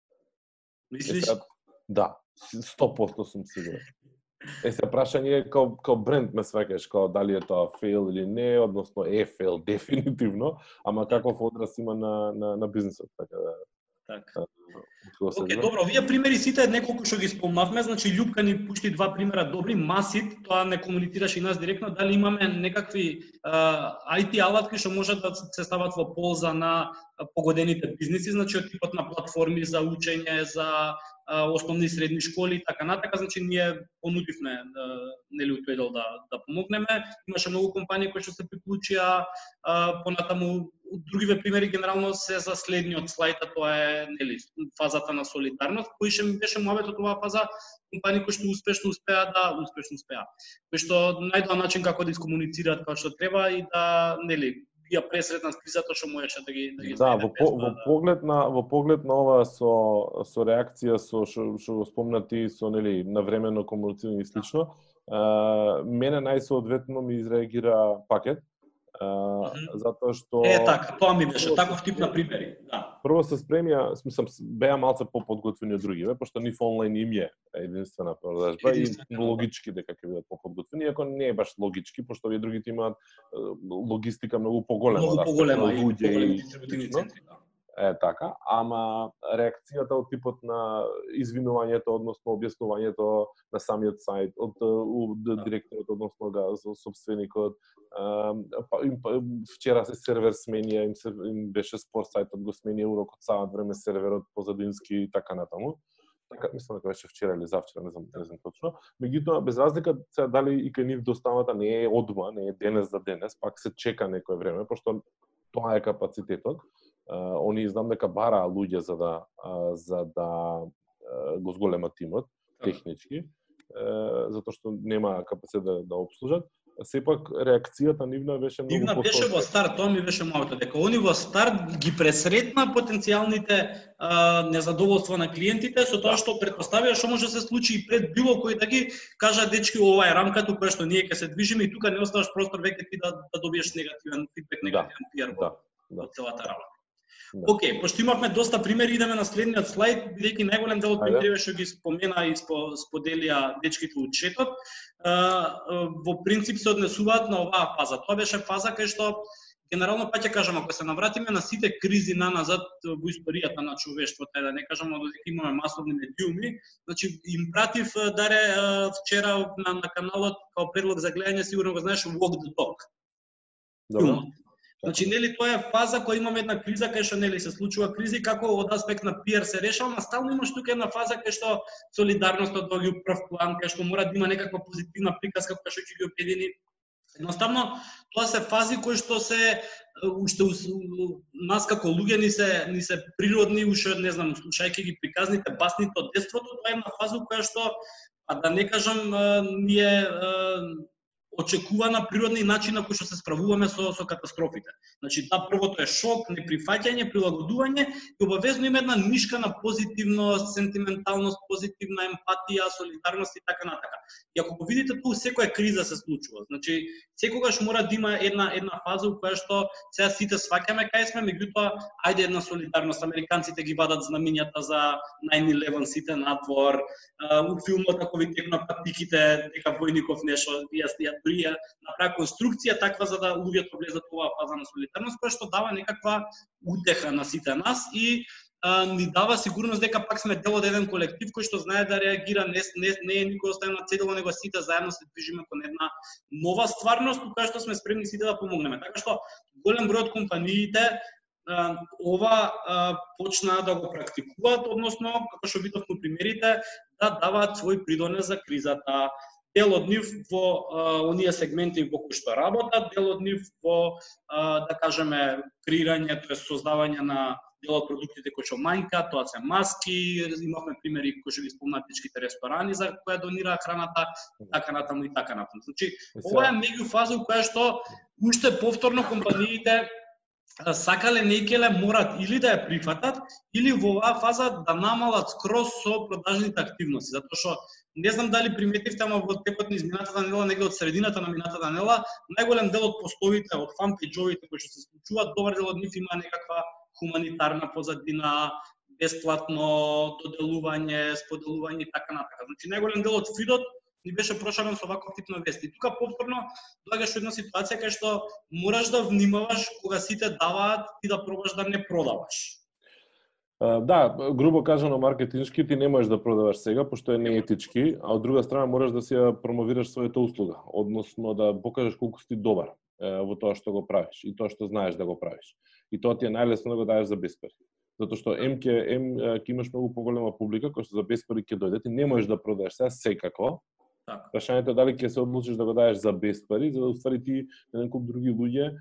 Мислиш? Е, да, 100% сум сигурен. Е, се прашање е као, као бренд ме свекаш, као дали е тоа фейл или не, односно е фейл дефинитивно, ама каков одраз има на, на, на бизнисот, така да... Така. Океј, добро, овие примери сите неколку што ги спомнавме, значи Љупка ни пушти два примера добри, Масит, тоа не комуницираше и нас директно, дали имаме некакви uh, IT алатки што можат да се стават во полза на погодените бизниси, значи од типот на платформи за учење, за основни и средни школи и така натака, значи ние понудивме нели у тој дел да да помогнеме. Имаше многу компании кои што се приклучија понатаму другиве примери генерално се за следниот слайд. а тоа е нели фазата на солидарност, кој ше ми беше муабетот оваа фаза, компании кои што успешно успеа да успешно успеа. Кои што најдоа начин како да искомуницираат како што треба и да нели ја пресретна кризата што можеше да ги да ги Да, во, по, во да. поглед на во поглед на ова со со реакција со што што го спомнати со нели навремено комуницирање и слично, а, мене најсоодветно ми изреагира пакет Uh, затоа што Е така, тоа ми беше таков тип на примери, да. Прво се спремија, смислам беа малце поподготвени од другиве, пошто нив онлайн им е единствена продажба и да. логички дека ќе бидат поподготвени, иако не е баш логички, пошто овие другите имаат логистика многу поголема, многу да, поголема луѓе и, и центри, да. Е така, ама реакцијата од типот на извинувањето, односно објаснувањето на самиот сајт, од, од да. директорот, односно да, собственикот, па, им, па, вчера се сервер сменија, им, се, им беше спор сајтот, го смени урокот саат време серверот позадински и така натаму така мислам дека беше вчера или завчера, не знам, не знам точно. Меѓутоа без разлика се дали и кај нив доставата не е одма, не е денес за денес, пак се чека некое време, пошто тоа е капацитетот. Они знам дека бараа луѓе за да за да го зголемат тимот така. технички, затоа што нема капацитет да, да обслужат сепак реакцијата нивна беше многу Нивна беше во старт, тоа ми беше малото, дека они во старт ги пресретна потенцијалните а, незадоволства на клиентите со тоа да. што предпоставија што може да се случи и пред било кој да ги кажа дечки ова е рамката која што ние ќе се движиме и тука не оставаш простор веќе ти да, да добиеш негативен фидбек, да. негативен да. пиар во, да. да. целата работа. Да. Океј, okay, пошто имавме доста примери, идеме на следниот слайд, бидејќи најголем дел од примерите што ги спомена и споделија дечките од четот, во принцип се однесуваат на оваа фаза. Тоа беше фаза кај што генерално па ќе кажам, ако се навратиме на сите кризи на назад во историјата на човештвото, да не кажам додека имаме масовни медиуми, значи им пратив даре вчера на, на каналот као предлог за гледање, сигурно го знаеш Walk the Talk. Добро. Значи, нели тоа е фаза која имаме една криза кај што нели се случува кризи како од аспект на пиар се решава, ама стално имаш тука една фаза кај што солидарноста доаѓа у прв план, кај што мора да има некаква позитивна приказка која што ќе ги обедини. Едноставно, тоа се фази кои што се уште нас како луѓе ни се ни се природни, уште не знам, слушајќи ги приказните басните од детството, тоа е една фаза која што а да не кажам ние очекувана природни начин на кој што се справуваме со со катастрофите. Значи, да првото е шок, неприфаќање, прилагодување и обавезно има една нишка на позитивност, сентименталност, позитивна емпатија, солидарност и така натака. И ако го видите тоа секоја криза се случува. Значи, секогаш мора да има една една фаза во која што сега сите сваќаме кај сме, меѓутоа ајде една солидарност. Американците ги вадат знамињата за 9/11 сите надвор. У филмот ако ви текна патиките дека војников нешто ја дури ја направи конструкција таква за да луѓето влезат во оваа фаза на солидарност, која што дава некаква утеха на сите нас и а, ни дава сигурност дека пак сме дел од еден колектив кој што знае да реагира, не, не, не е никој оставен на цедило, него сите заедно се движиме кон една нова стварност, која што сме спремни сите да помогнеме. Така што голем број од компаниите ова почнаа да го практикуваат, односно, како што видовме примерите, да даваат свој придонес за кризата, дел од нив во а, оние сегменти во кои што работат, дел од нив во а, да кажеме креирање, тоа создавање на дел од продуктите кои што мањка, тоа се маски, имавме примери кои што ги спомнатичките ресторани за која донира храната, така натаму и така натаму. Значи, ова е меѓу фаза која што уште повторно компаниите сакале некеле морат или да ја прифатат, или во оваа фаза да намалат скроз со продажните активности, затоа што Не знам дали приметивте, ама во текот на изминатата нела, нега од средината на минатата нела, најголем дел од постовите, од фанпејџовите кои што се случуваат, добар дел од нив има некаква хуманитарна позадина, бесплатно доделување, споделување и така натака. Значи најголем дел од фидот ни беше прошарен со ваков тип на вести. Тука повторно доаѓаш во една ситуација кај што мораш да внимаваш кога сите даваат и да пробаш да не продаваш. Да, грубо кажано маркетиншки ти не можеш да продаваш сега пошто е неетички, а од друга страна мораш да си ја промовираш својата услуга, односно да покажеш колку си добар во тоа што го правиш и тоа што знаеш да го правиш. И тоа ти е најлесно да го даеш за беспари. Затоа што ем ќе ем ќе имаш многу поголема публика која што за беспари ќе дојде, ти не можеш да продадеш сега секако. Так. Прашањето е дали ќе се одлучиш да го даеш за беспари, за да уствари ти еден куп други луѓе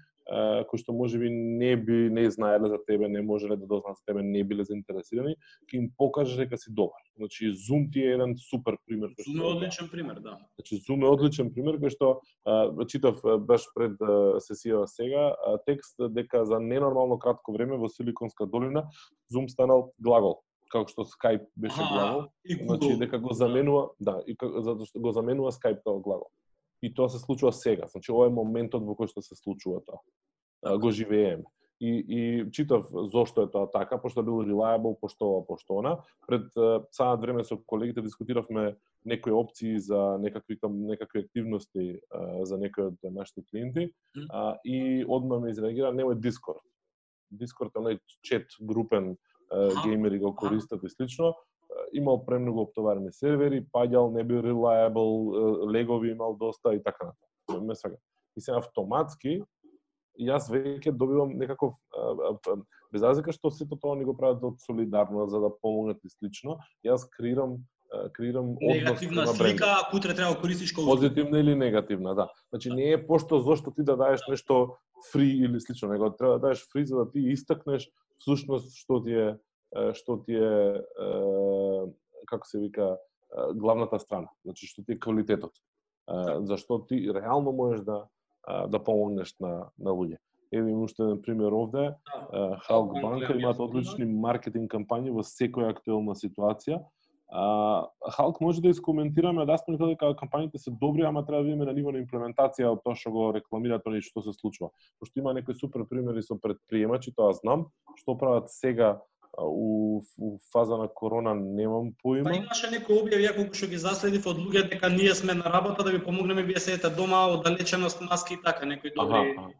кои што можеби не би не знаеле за тебе, не можеле да дознаат за тебе, не биле заинтересирани, ќе им покажеш дека си добар. Значи Zoom ти е еден супер пример. Zoom е одличен пример, да. Значи Zoom е одличен пример кој што а, читав баш пред а, сесијава сега а, текст дека за ненормално кратко време во Силиконска долина Zoom станал глагол како што Skype беше глагол, значи дека го заменува, да, и затоа што го заменува Skype како глагол и тоа се случува сега. Значи, ова е моментот во кој што се случува тоа. Го живееме. И, и читав зошто е тоа така, пошто бил reliable, пошто ова, пошто она. Пред саат време со колегите дискутиравме некои опции за некакви некакви активности за некои од нашите клиенти, а, и одма ме изреагира немој Discord. Discord е оној чет групен геймери го користат и слично, имал премногу оптоварени сервери, паѓал, не бил reliable, легови имал доста и така натаму. Ме сега. И се автоматски јас веќе добивам некаков без разлика што сето тоа ни го прават од солидарно за да помогнат и слично, јас креирам креирам негативна слика, ако утре треба да користиш колку позитивна или негативна, да. Значи не е пошто зошто ти да даеш нешто фри или слично, него треба да даеш фри за да ти истакнеш всушност што ти е што ти е како се вика главната страна, значи што ти е квалитетот. Зашто ти реално можеш да да помогнеш на на луѓе. Еве им уште еден пример овде. Халк да, банка имаат одлични маркетинг кампањи во секоја актуелна ситуација. А, Халк може да искоментираме да спомнете дека кампањите се добри, ама треба да видиме на ниво на имплементација од тоа што го рекламираат они што се случува. Пошто има некои супер примери со предприемачи, тоа знам, што прават сега у, у фаза на корона немам поима. Па имаше некои објави колку што ги заследив од луѓе дека ние сме на работа да ви помогнеме вие седите дома, оддалеченост, маски и така, некои добри. Аха,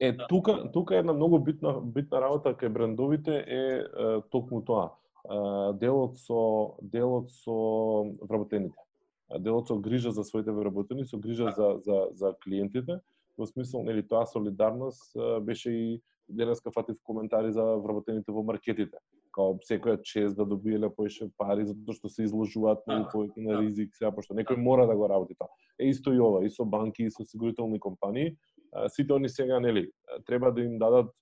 Е, да. тука, тука е една многу битна, битна работа кај брендовите е, е токму тоа. делот со делот со вработените. Делот со грижа за своите вработени, со грижа за, за, за клиентите, во смисол, нели, тоа солидарност беше и денеска фатив коментари за вработените во маркетите. Као секоја чест да добиеле поише пари затоа што се изложуваат многу да, повеќе на да. ризик сега пошто некој мора да го работи тоа. Е исто и ова, и со банки и со осигурителни компании, сите они сега нели треба да им дадат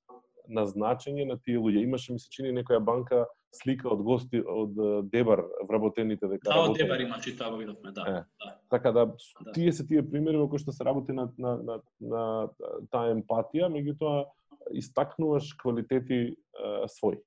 назначење на тие луѓе. Имаше ми се чини некоја банка слика од гости од Дебар вработените дека Да, од Дебар има чита го видовме, да. Е, да. Така да, да, тие се тие примери во кои што се работи на на на, на таа емпатија, меѓутоа истакнуваш квалитети а, своји.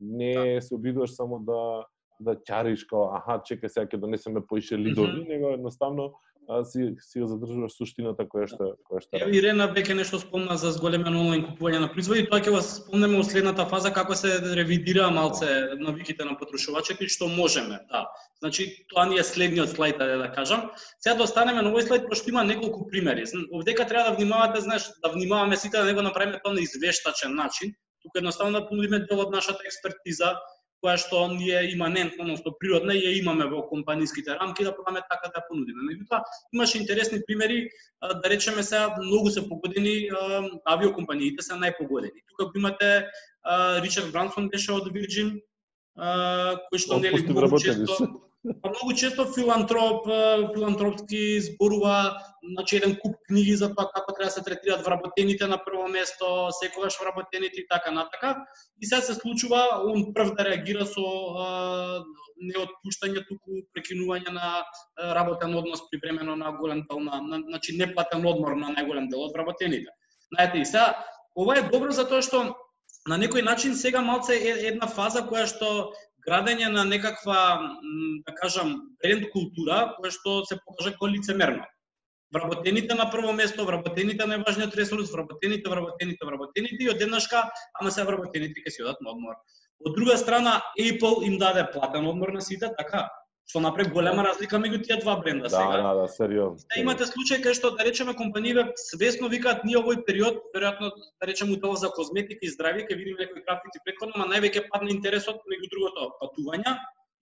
Не да. се обидуваш само да да ќариш као аха чекај сега ќе донесеме поише лидови, mm -hmm. него едноставно а, си си ја задржуваш суштината која што која што. Ево Ирена веќе нешто спомна за зголемено онлайн купување на производи, тоа ќе вас спомнеме во следната фаза како се ревидира малце навиките на потрошувачите и што можеме, да. Значи тоа ни е следниот слајд да, да кажам. Сега да останеме на овој слајд пошто има неколку примери. Овдека треба да внимавате, знаеш, да внимаваме сите да не го направиме тоа на извештачен начин. Тука едноставно да понудиме дел од нашата експертиза, која што ние иманентно, односно природна, ја имаме во компаниските рамки да пробаме така да понудиме. Меѓутоа, имаше интересни примери, да речеме сега, многу се погодени авиокомпаниите се најпогодени. Тука го имате Ричард Брансон беше од Virgin, кој што нели многу често Па многу често филантроп, филантропски зборува, значи еден куп книги за тоа како треба да се третираат вработените на прво место, секогаш вработените и така натака. И сега се случува он прв да реагира со а, неотпуштање туку прекинување на работен однос при времено на голем дел на, на значи неплатен одмор на најголем дел од вработените. Знаете и сега ова е добро затоа што на некој начин сега малце е една фаза која што градење на некаква, да кажам, бренд култура, која што се покажа како лицемерно. Вработените на прво место, вработените најважниот ресурс, вработените, вработените, вработените и одеднашка, ама се вработените ќе си одат на одмор. Од друга страна, Apple им даде платен одмор на сите, така, што направи голема разлика меѓу тие два бренда да, сега. Да, да, сериозно. Да имате случај кај што да речеме компаниите свесно викаат ние овој период, веројатно да речеме тоа за козметика и здравје, ќе видиме некои графици претходно, ама највеќе падна интересот меѓу другото патувања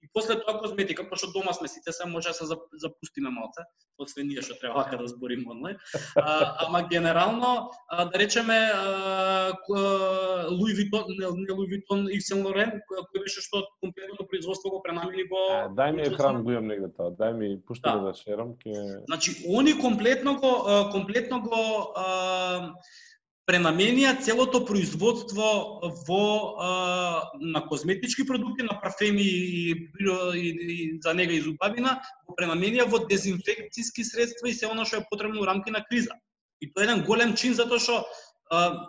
И после тоа козметика, пошто дома сме сите, се може да се запустиме малце, осве ние што треба да збориме онлайн. А, ама генерално, а, да речеме, Луи Витон, не Луи Витон, и Сен Лорен, кој беше што комплетното производство го пренамени во... А, дај ми екран го имам негде тоа, дај ми, пушти да. да шерам. Ке... Значи, они комплетно го, комплетно го пренаменија целото производство во а, на козметички продукти, на парфеми и, и, и за нега и зубавина, го пренаменија во дезинфекцијски средства и се оно што е потребно во рамки на криза. И тоа е еден голем чин затоа што а,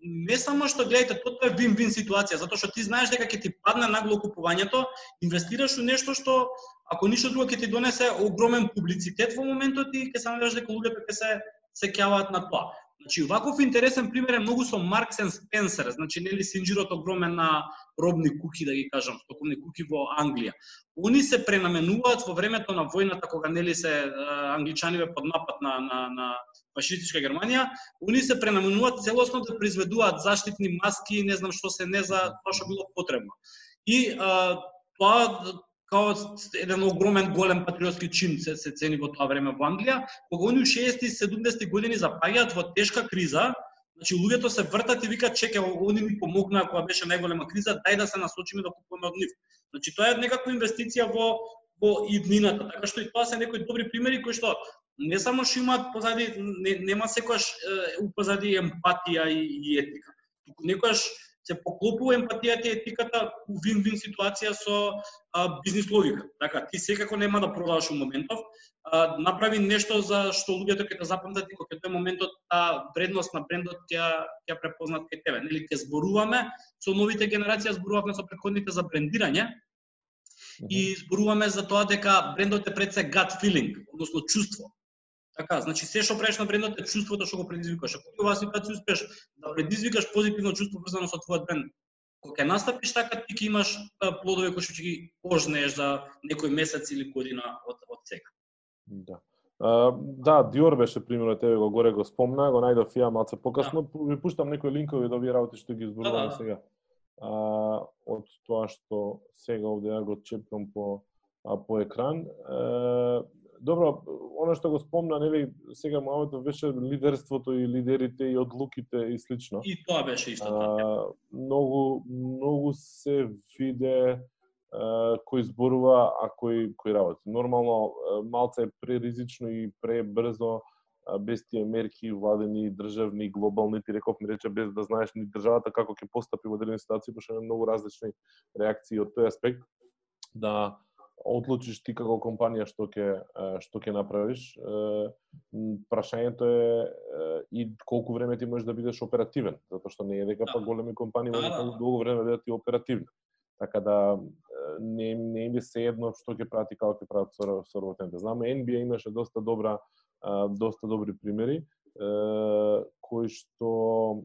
не само што гледате, тоа е вин-вин ситуација, затоа што ти знаеш дека ќе ти падне нагло купувањето, инвестираш во нешто што ако ништо друго ќе ти донесе огромен публицитет во моментот и ќе се надеваш дека луѓето ќе се се на тоа. Значи, ваков интересен пример е многу со Маркс и Спенсер, значи нели синџирот огромен на робни куки, да ги кажам, стоковни куки во Англија. Они се пренаменуваат во времето на војната, кога нели се англичаниве под напад на, на, на фашистичка Германија, они се пренаменуваат целосно да произведуваат заштитни маски, не знам што се не за тоа што било потребно. И а, тоа као еден огромен голем патриотски чин се, се цени во тоа време во Англија, кога они у 60 и 70 години запаѓаат во тешка криза, значи луѓето се вртат и викаат чека, они ни помогнаа кога беше најголема криза, дај да се насочиме да купуваме од нив. Значи тоа е некаква инвестиција во во иднината, така што и тоа се некои добри примери кои што не само што имаат позади не, нема секогаш е, позади емпатија и, и етика. Туку некогаш се поклопува емпатијата и етиката у вин-вин ситуација со а, бизнис логика. Така, ти секако нема да продаваш у моментов, а, направи нешто за што луѓето ќе те запамтат и кога тој моментот та вредност на брендот ќе ќе препознат кај тебе. Нели ќе зборуваме со новите генерации, зборуваме со претходните за брендирање, и зборуваме за тоа дека брендот е пред се gut feeling, односно чувство. Така, значи се што правиш на брендот е чувството што го предизвикаш. Ако оваа ситуација успеш да предизвикаш позитивно чувство врзано со твојот бренд, кога ќе настапиш така ти ќе имаш плодови кои што ќе ги пожнееш за некој месец или година од од сега. Да. Uh, да, Диор беше примерно тебе го горе го спомна, го најдов ја малце покасно, да. ви пуштам некои линкови до овие работи што ги зборуваме да, да. сега. Uh, од тоа што сега овде ја го чепнам по а, по екран. Uh, добро, она што го спомна, нели, сега малото беше лидерството и лидерите и одлуките и слично. И тоа беше исто така. Многу, многу се виде а, кој зборува, а кој, кој работи. Нормално, малце е преризично и пребрзо, без тие мерки владени, државни, глобални, ти реков ми рече без да знаеш ни државата како ќе постапи во дадени ситуации, пошто има многу различни реакции од тој аспект, да одлучиш ти како компанија што ќе што ќе направиш. Прашањето е и колку време ти можеш да бидеш оперативен, затоа што не е дека па да. големи компании можат да, да. долго време бидат и оперативни. Така да не не им се едно што ќе прати како ќе прават со со работените. Знаме NBA имаше доста добра доста добри примери кои што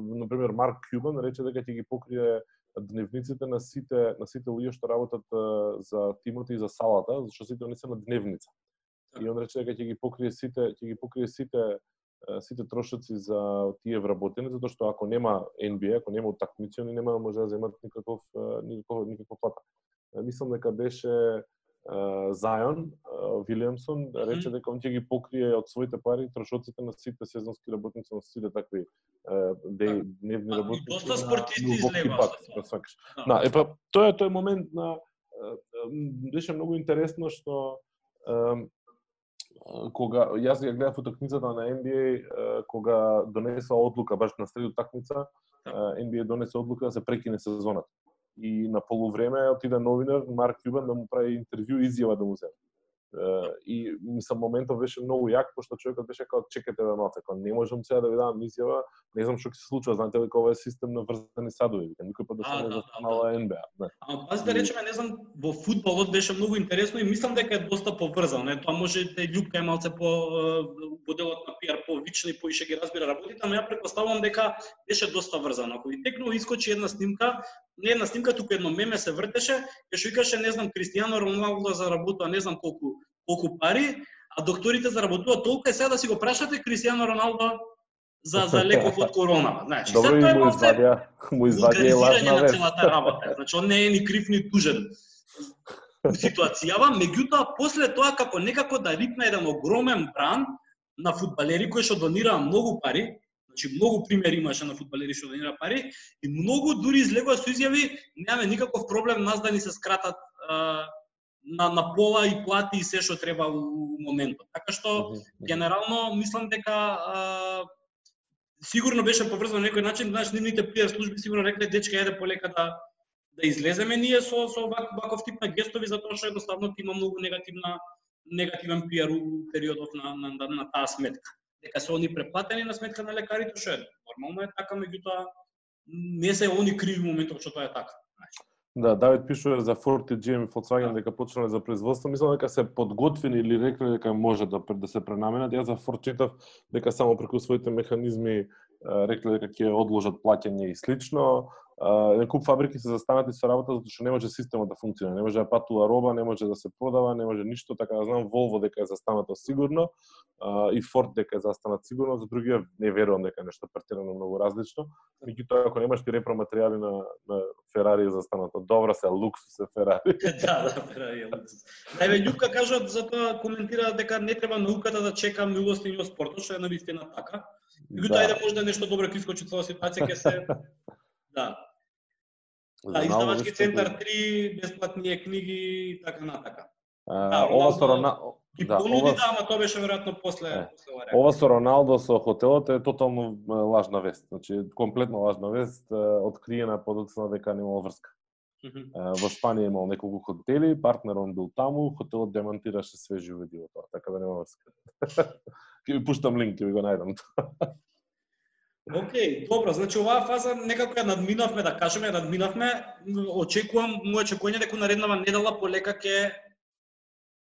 на пример Марк Кюбан рече дека ќе ги покрие дневниците на сите на сите луѓе што работат за тимот и за салата, зашто сите они се на дневница. И он рече дека ќе ги покрие сите, ќе ги покрие сите сите трошоци за тие вработени, затоа што ако нема NBA, ако нема утакмици, они нема да може да земат никаков никаков никаква плата. Мислам дека беше Зајон Вилиамсон рече дека он ќе ги покрие од своите пари трошоците на сите сезонски работници, на сите такви де, да. дневни работници. Доста спортисти излева. Да. да, епа тоа е тој момент на беше многу интересно што кога јас ја гледав утакмицата на NBA кога донесла одлука баш на сред утакмица NBA донесе одлука да се прекине сезоната и на полувреме отида новинар Марк Кјубан да му прави интервју и изјава да му земе. И мислам моментот беше многу јак пошто човекот беше како чекате да малце, не можам сега да ви дадам изјава, не знам што ќе се случува, знаете дека ова е систем на врзани садови, вика никој пат да се не да, застанала да, НБА. Не. Ама пази да речеме, не знам, во фудбалот беше многу интересно и мислам дека е доста поврзано, не, тоа може да љупка е малце по по делот на пиар по вични, по ише ги разбира работите, но ја претпоставувам дека беше доста врзано. Ако ви текно искочи една снимка, не една снимка, туку едно меме се вртеше, ќе што викаше, не знам, Кристијано Роналдо заработува не знам колку колку пари, а докторите заработуваат толку и сега да си го прашате Кристијано Роналдо за за леков од корона. Значи, Добро, и му извадија, му извадија лажна на целата работа. Значи, он не е ни крив ни тужен ситуацијава, меѓутоа после тоа како некако да рипне еден огромен бран на фудбалери кои што донираа многу пари, Значи многу примери имаше на фудбалери што донира пари и многу дури излегува со изјави немаме никаков проблем нас да ни се скратат а, на, на пола и плати и се што треба у, у моментот. Така што генерално мислам дека а, сигурно беше поврзано на некој начин, знаеш, нивните пиар служби сигурно рекле дечка еде полека да да излеземе ние со со вак, ваков тип на гестови затоа што едноставно има многу негативна негативен пиар у периодов на на, на, на таа сметка дека се они преплатени на сметка на лекарите, што е нормално е така, меѓутоа не се они криви моментот што тоа е така. Да, Давид пишува за Ford и GM и Volkswagen да. дека почнале за производство. Мислам дека се подготвени или рекле дека може да, да се пренаменат. Јас за Ford читав дека само преку своите механизми рекле дека ќе одложат плаќање и слично. Еден куп фабрики се застанати со работа затоа што не може системот да функционира, не може да патува роба, не може да се продава, не може ништо, така да знам Volvo дека е застанато сигурно и Ford дека е застанат сигурно, за другија не верувам дека е нешто претерано многу различно. Меѓутоа ако немаш ти репроматеријали на на Ферари е застанато, добра се луксус е Ферари. да, да, Ферари е луксус. Најве Љупка кажа затоа коментира дека не треба науката да чека милост од спортот, што е навистина така. Меѓутоа да. ајде може да нешто добро ќе искочи целата ситуација ќе се Да. Да, издавачки центар 3, бесплатни книги и така натака. Да, ова со Роналдо Ги да, понуди, ова... да, ама тоа беше веројатно после, е, после ова Ова со Роналдо со хотелот е тотално лажна вест. Значи, комплетно лажна вест, откриена подоцна дека немало врска. Mm -hmm. Во Шпанија имал неколку хотели, партнерон бил таму, хотелот демонтираше све живо тоа, така да нема врска. Ќе ви пуштам линк, ќе ви го најдам. Океј, добро, значи оваа фаза некако ја надминавме, да кажеме, ја надминавме. Очекувам моје очекување дека нареднава недела полека ќе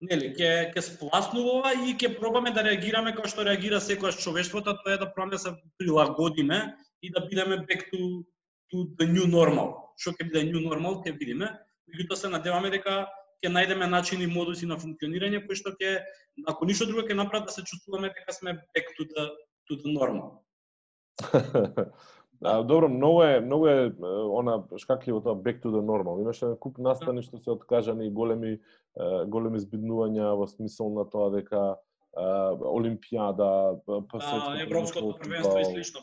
нели ќе ќе спласнува и ќе пробаме да реагираме како што реагира секојаш човештвото, тоа е да пробаме да се прилагодиме и да бидеме back to to the new normal. Што ќе биде new normal ќе видиме. Меѓутоа се надеваме дека ќе најдеме начини и модуси на функционирање кои што ќе ако ништо друго ќе направат да се чувствуваме дека сме back to the to the normal. А, добро, многу е, многу е она шкакливо тоа back to the normal. Имаше куп настани што се откажани големи големи збиднувања во смисол на тоа дека Олимпијада, па Европското првенство и слично.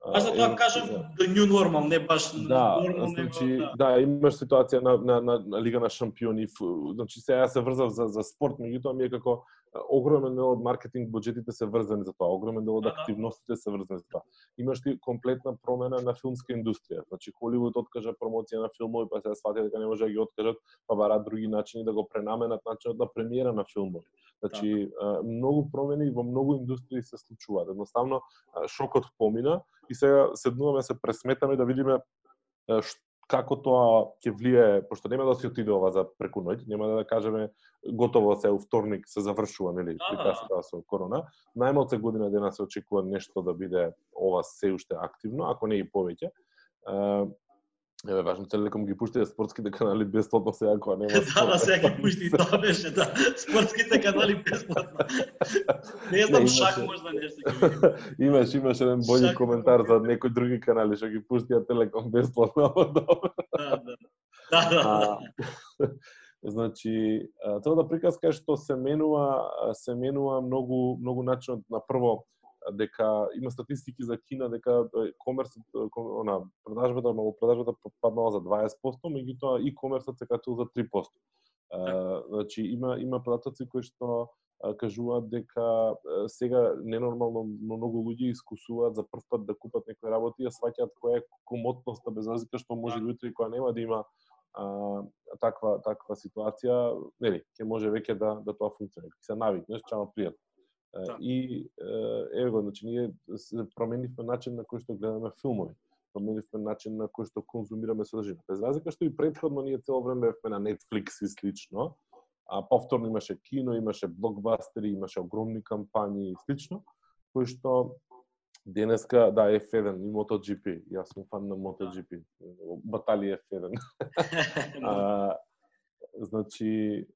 Аз за тоа кажам the new normal, не баш да, normal, значи, да. да, имаш ситуација на, на, на, на Лига на шампиони, значи сега се врзав за, за спорт, меѓутоа ми е како огромен дел од маркетинг буџетите се врзани за тоа, огромен дел од да, да. активностите се врзани за тоа. Имаш ти комплетна промена на филмска индустрија. Значи Холивуд откажа промоција на филмови, па се свати дека не може да ги откажат, па бараат други начини да го пренаменат начинот на премиера на филмови. Значи да. многу промени во многу индустрии се случуваат. Едноставно шокот помина и сега седнуваме се пресметаме да видиме како тоа ќе влие, пошто нема да се отиде ова за преку ноќ, нема да кажеме готово се вторник се завршува, нели, приказката со корона. Најмалце година дена се очекува нешто да биде ова се уште активно, ако не и повеќе. Еве важно Телеком ги пушти спортските канали бесплатно сега кога нема спорт. да, да, сега ги пушти тоа беше, да. Спортските канали бесплатно. не знам, не, шак можда нешто ги Имаш, имаш еден шак, коментар за некои други канали што ги пуштија Телеком бесплатно. да, да. Да, да. Значи, тоа да приказка што се менува, се менува многу многу начинот на прво дека има статистики за Кина дека комерсот она продажбата, продажбата паднала за 20%, меѓутоа и комерсот се качил за 3%. Uh, значи има има податоци кои што кажуваат дека сега ненормално многу луѓе искусуваат за прв пат да купат некои работи и сваќаат која е комотноста без разлика што може да утре кога нема да има а, таква таква ситуација, нели, ќе може веќе да да тоа функционира. Се навикнеш, чао пријатно. Да. И еве го, значи ние се променивме начин на кој што гледаме филмови. Променивме начин на кој што конзумираме содржина. Без разлика што и предходно ние цело време бевме на Netflix и слично, а повторно имаше кино, имаше блокбастери, имаше огромни кампањи и слично, кои што денеска, да, F1 и MotoGP. Јас сум фан на MotoGP. Батали F1. а, значи,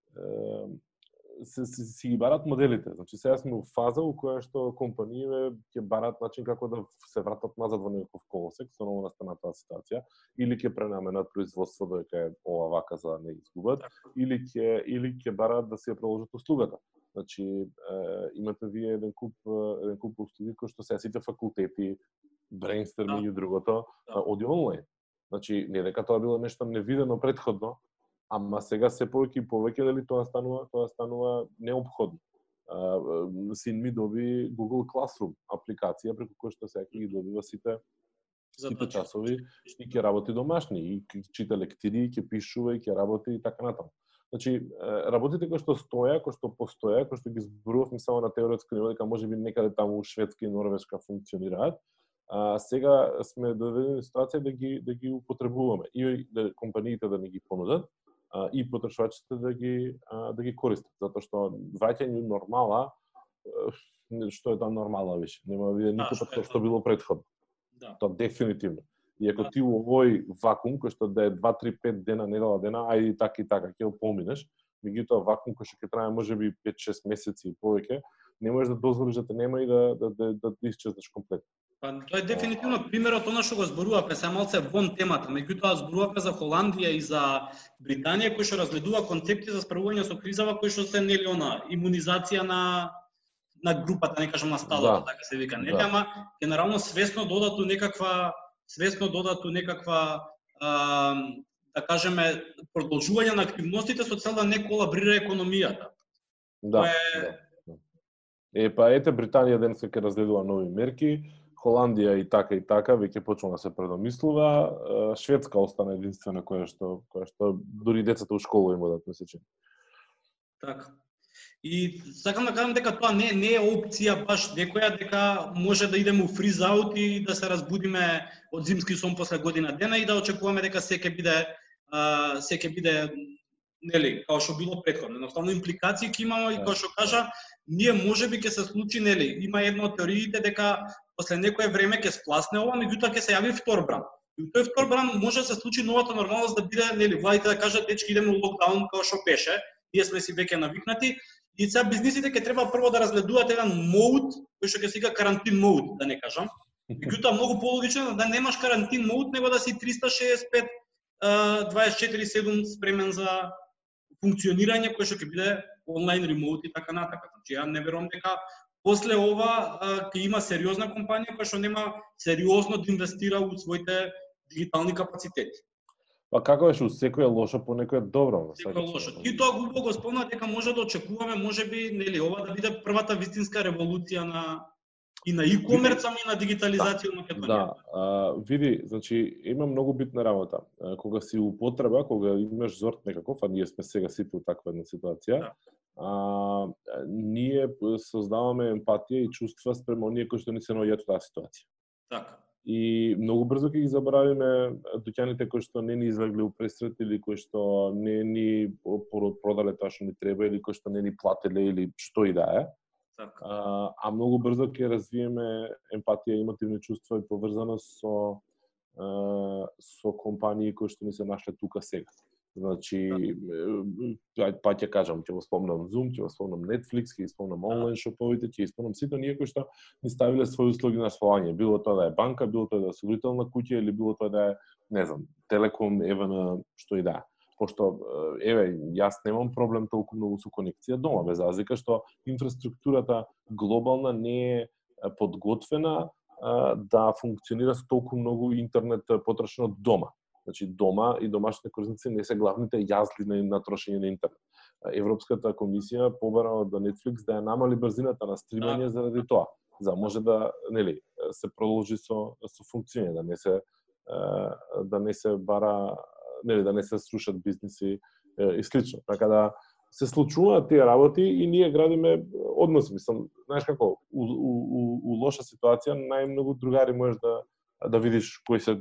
се, се, се ги барат моделите. Значи сега сме во фаза во која што компаниите ќе барат начин како да се вратат назад во некој колосек со ново настаната ситуација или ќе пренаменат производство дека е ова вака за да не изгубат или ќе или ќе барат да се продолжат услугата. Значи е, имате вие еден куп еден куп услуги кои што се сите факултети брейнсторм да. и другото да. оди онлайн. Значи не дека тоа било нешто невидено предходно, ама сега се повеќе и повеќе дали тоа станува тоа станува необходно. Син ми доби Google Classroom апликација преку која што сега ги добива сите сите часови и ќе работи домашни и ќе чита лектири, ќе пишува и ќе работи и така натаму. Значи, работите кои што стоја, кои што постоја, кои што ги зборувавме само на теоретско ниво, дека може би некаде таму Шведска и Норвешка функционираат, а, сега сме доведени ситуација да ги да ги употребуваме и да компаниите да ни ги понудат, и потрошачите да ги да ги користат, затоа што враќање нормала што е тоа нормала више, нема да виде да, никој што, што било предходно. Да. Тоа дефинитивно. И ако ти во овој вакуум, кој што да е 2, 3, 5 дена, недела дена, ајде така и така, ќе го поминеш, меѓутоа вакуум кој што ќе трае можеби 5-6 месеци и повеќе, не можеш да дозволиш да те нема и да да да, да, да исчезнеш комплетно. Па тоа е дефинитивно примерот она што го зборувавме, се малце вон темата, меѓутоа зборувавме за Холандија и за Британија кои што разгледува концепти за справување со кризава кои што се нели она имунизација на на групата, не кажам на стадото, да. така се вика, нели, да. ама генерално свесно додату некаква свесно додату некаква а, да кажеме продолжување на активностите со цел да не колабрира економијата. Да. Тоа е... да. Е, па ете Британија денеска ќе разгледува нови мерки, Холандија и така и така веќе почнува да се предомислува, Шведска остана единствена која што која што дури децата у школа им одат месечни. Така. И сакам да кажам дека тоа не не е опција баш некоја дека може да идеме у фриз аут и да се разбудиме од зимски сон после година дена и да очекуваме дека се ќе биде се ќе биде нели, како што било претходно. Едноставно импликации ќе имаме и како што кажа, ние можеби ќе се случи, нели, има една од теориите дека после некое време ќе спласне ова, меѓутоа ќе се јави втор бран. И тој втор бран може да се случи новата нормалност да биде, нели, владите да кажат дечки идеме во локдаун како што беше, ние сме си веќе навикнати, и сега бизнисите ќе треба прво да разгледуваат еден мод, кој што ќе се вика карантин мод, да не кажам. Меѓутоа многу пологично да немаш карантин мод, него да си 365 24/7 спремен за функционирање кој што ќе биде онлайн ремоут и така натака. Значи ја не верувам дека после ова ќе има сериозна компанија која што нема сериозно да инвестира во своите дигитални капацитети. Па како беше, секој е лошо, по некој е добро. Секој е лошо. И тоа го го спомна дека може да очекуваме, можеби, нели, ова да биде првата вистинска револуција на и на ами и на дигитализација да, Македонија. Да, а, види, значи има многу битна работа. Кога си употреба, кога имаш зорт некаков, а ние сме сега сите у таква една ситуација, да. А, ние создаваме емпатија и чувства спрема оние кои што ни се наоѓаат во таа ситуација. Така. И многу брзо ќе ги заборавиме дуќаните кои што не ни излегли у пресрет или кои што не ни продале тоа што ни треба или кои што не ни плателе или што и да е. Така. А, а многу брзо ќе развиеме емпатија емотивни чувства и поврзаност со а, со компании кои што ни се нашле тука сега. Значи, да. па ќе кажам, ќе го спомнам Zoom, ќе го спомнам Netflix, ќе спомнам да. онлайн шоповите, ќе спомнам сите оние кои што ни ставиле своји услуги на располагање, било тоа да е банка, било тоа да е осигурителна куќа или било тоа да е, не знам, Телеком, ЕВН, што и да е пошто еве јас немам проблем толку многу со конекција дома без разлика што инфраструктурата глобална не е подготвена да функционира со толку многу интернет потрошено дома. Значи дома и домашните корисници не се главните јазли на, на трошење на интернет. Европската комисија побара од Netflix да ја намали брзината на стримање да. заради тоа, за да може да нели се продолжи со со функционирање, да не се да не се бара нели да не се срушат бизниси и слично. Така да се случуваат тие работи и ние градиме односи. Мислам, знаеш како, у, у, у, у лоша ситуација најмногу другари можеш да да видиш кои се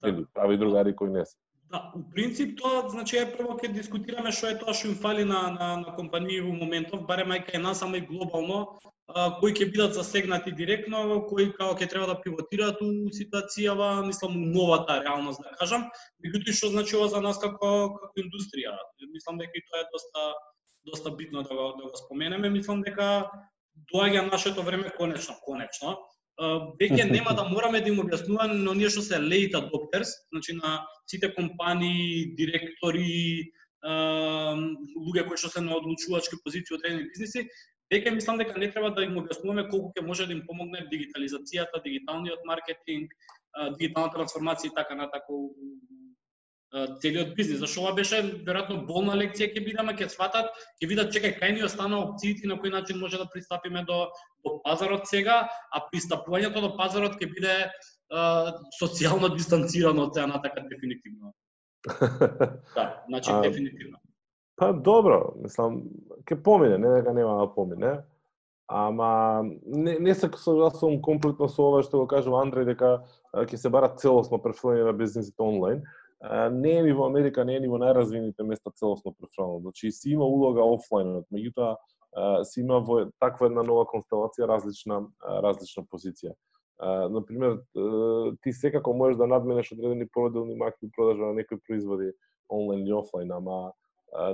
так, так. прави другари кои не се. Да, у принцип тоа значи е прво ќе дискутираме што е тоа што им фали на на, на компании во моментов, барем ајка е нас, ама и глобално, кои ќе бидат засегнати директно, кои како ќе треба да пивотираат у ситуацијава, мислам у новата реалност да кажам, меѓутоа што значи ова за нас како како индустрија. Мислам дека и тоа е доста доста битно да го да го споменеме, мислам дека доаѓа нашето време конечно, конечно. Веќе нема да мораме да им објаснуваме на оние што се late adopters, значи на сите компании, директори, луѓе кои што се на одлучувачки позиции од одредени бизниси, Веќе мислам дека не треба да им објаснуваме колку ќе може да им помогне дигитализацијата, дигиталниот маркетинг, дигитална трансформација и така натако целиот бизнис. Зашто ова беше веројатно болна лекција ќе бидаме, ќе сватат, ќе видат чекај кај ни остана опциите на кој начин може да пристапиме до до пазарот сега, а пристапувањето до пазарот ќе биде а, социјално дистанцирано од сега натака дефинитивно. да, значи а, дефинитивно. Па добро, мислам, ќе помине, не дека нема да помине. Ама не, не се согласувам комплетно со ова што го кажува Андреј дека ќе се бара целосно префрлање на бизнисите онлайн. Не е ни во Америка, не е ни во најразвините места целосно префрлање. Значи си има улога офлайнот, меѓутоа си има во таква една нова констелација различна различна позиција. на пример, ти секако можеш да надменеш одредени проделни макви продажа на некои производи онлайн и офлайн, ама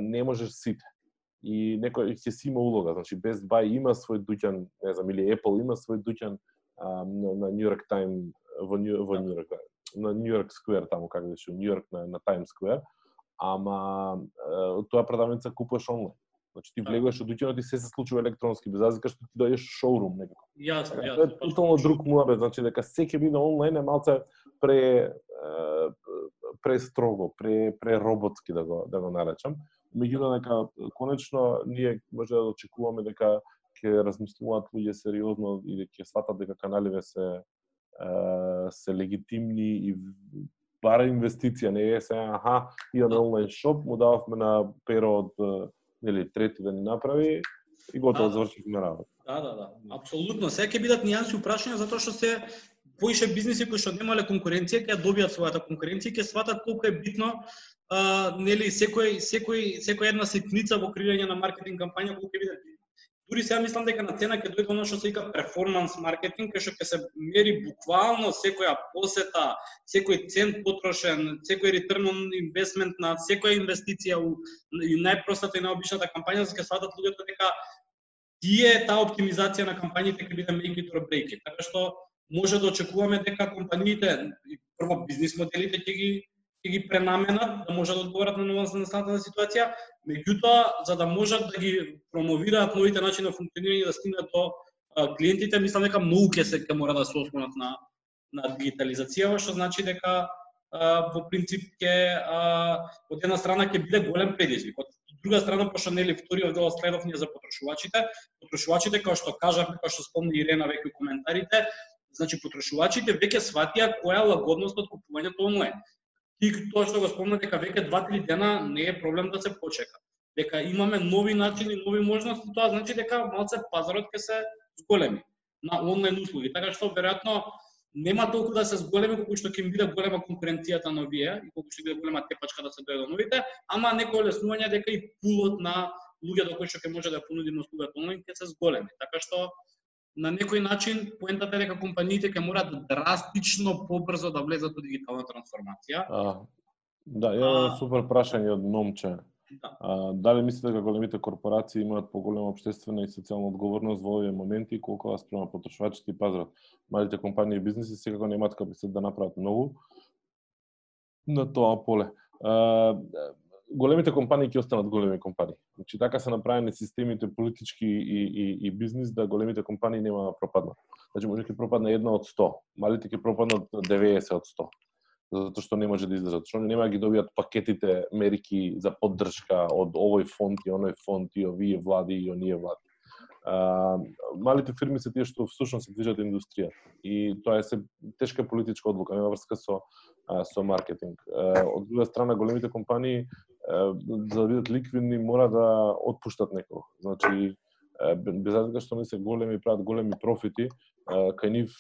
не можеш сите. И некој ќе си има улога, значи Best Buy има свој дуќан, не знам, или Apple има свој дуќан на, New York Time во Нью во Нью Йорк, на Нью Йорк Сквер таму како беше, Нью Йорк на на Times Square, ама тоа продавница купуваш онлайн. Значи ти влегуваш од дуќанот и се се случува електронски, без разлика што ти дојдеш шоурум некако. Јасно, јасно. Тоа е тотално друг муабет, значи дека се ќе биде онлайн е малце пре пре строго, пре пре роботски да го да го наречам. Меѓутоа дека конечно ние може да очекуваме дека ќе размислуваат луѓе сериозно и дека ќе сватат дека каналиве се се легитимни и бара инвестиција, не е се, аха, имаме онлайн шоп, му дававме на перо од нели трети да ни направи и готово да, завршивме работа. Да, да, да. Апсолутно. Сега ќе бидат нијанси упрашања затоа што се поише бизниси кои што немале конкуренција ќе добијат својата конкуренција ќе сватат колку е битно а, нели секој секој секој една ситница во креирање на маркетинг кампања колку ќе биде Дури сега мислам дека на цена ќе дојде оно што се вика перформанс маркетинг, кај што ќе се мери буквално секоја посета, секој цент потрошен, секој return on investment на секоја инвестиција у и најпростата и најобичната кампања, за да ќе сватат луѓето дека тие таа оптимизација на кампањите ќе биде make it or break it. Така што може да очекуваме дека компаниите прво бизнис моделите ќе ги ќе ги пренаменат да можат да одговорат на новонастаната ситуација, меѓутоа за да можат да ги промовираат новите начини на функционирање да стигнат до клиентите, мислам дека многу ќе се ќе мора да се ослонат на на дигитализација, што значи дека а, во принцип ќе од една страна ќе биде голем предизвик. Од друга страна, пошто нели вториот дел следов ние за потрошувачите, потрошувачите како што кажавме, како што спомни Ирена веќе коментарите, значи потрошувачите веќе сватија која е лагодност од купувањето онлайн ти тоа што го спомна дека веќе 2-3 дена не е проблем да се почека. Дека имаме нови начини, нови можности, тоа значи дека малце пазарот ќе се зголеми на онлайн услуги. Така што веројатно нема толку да се зголеми колку што ќе им биде голема конкуренцијата на овие и колку што биде голема тепачка да се дојде до новите, ама некој олеснување дека и пулот на луѓето кои што ќе може да понудиме услугата онлайн ќе се зголеми. Така што на некој начин поентата е дека компаниите ќе морат драстично побрзо да влезат во дигитална трансформација. А, да, ја а, супер прашање од Номче. Да. А, дали мислите дека големите корпорации имаат поголема обществена и социјална одговорност во овие моменти колку вас према потрошувачите и пазарот? Малите компании и бизниси секако немаат капацитет да направат многу на тоа поле. А, големите компании ќе останат големи компании. Значи така се направени системите политички и, и, и бизнис да големите компании нема да пропаднат. Значи може да ќе пропадне една од 100, малите ќе пропаднат 90 од 100 затоа што не може да издржат, значи, што нема да ги добијат пакетите мерки за поддршка од овој фонд и оној фонд и овие влади и оние влади. А, малите фирми се тие што всушност се движат индустрија и тоа е се тешка политичка одлука, нема врска со со маркетинг. Од друга страна, големите компании за да бидат ликвидни мора да отпуштат некој. Значи, без разлика што не се големи прават големи профити, кај нив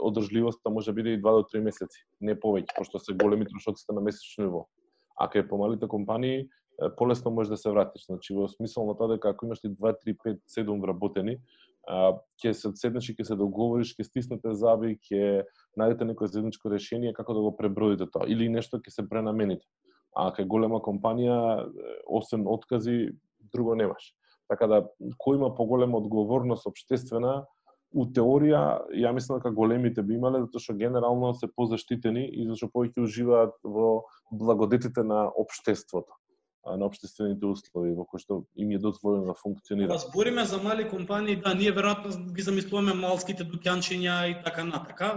одржливоста може да биде и 2 до 3 месеци, не повеќе, пошто се големи трошоците на месечно ниво. А кај помалите компании полесно може да се вратиш. Значи во смисол на тоа дека ако имаш ти 2, 3, 5, 7 вработени, ќе се седнеш и ќе се договориш, ќе стиснете заби, ќе најдете некој заедничко решение како да го пребродите тоа или нешто ќе се пренамените. А кај голема компанија, освен откази, друго немаш. Така да, кој има поголема одговорност обштествена, у теорија, ја мислам дека големите би имале, затоа што генерално се позаштитени и зашто повеќе уживаат во благодетите на општеството на обштествените услови во кои што им е дозволено да функционира. Разбориме за мали компании, да, ние веројатно ги замислуваме малските дуќанчиња и така натака.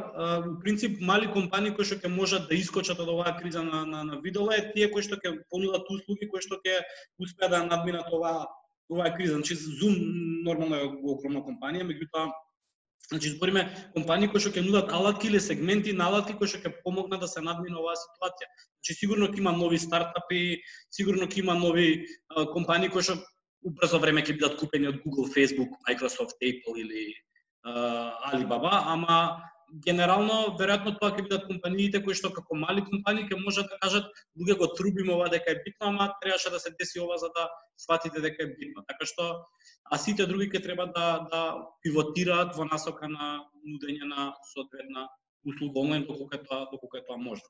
Во принцип, мали компании кои што ќе можат да искочат од оваа криза на, на, на видола е тие кои што ќе понудат услуги кои што ќе успеат да надминат оваа оваа криза. Значи Zoom нормално е огромна компанија, меѓутоа Значи збориме компании кои што ќе нудат алатки или сегменти на алатки кои што ќе помогнат да се надмине оваа ситуација. Значи сигурно ќе има нови стартапи, сигурно ќе има нови а, компании кои што убрзо време ќе бидат купени од Google, Facebook, Microsoft, Apple или а, Alibaba, ама генерално веројатно тоа ќе бидат компаниите кои што како мали компании ќе можат да кажат луѓе го трубиме ова дека е битно, ама требаше да се деси ова за да сватите дека е битно. Така што а сите други ќе треба да да пивотираат во насока на нудење на соодветна услуга онлайн доколку е тоа доколку е тоа можно.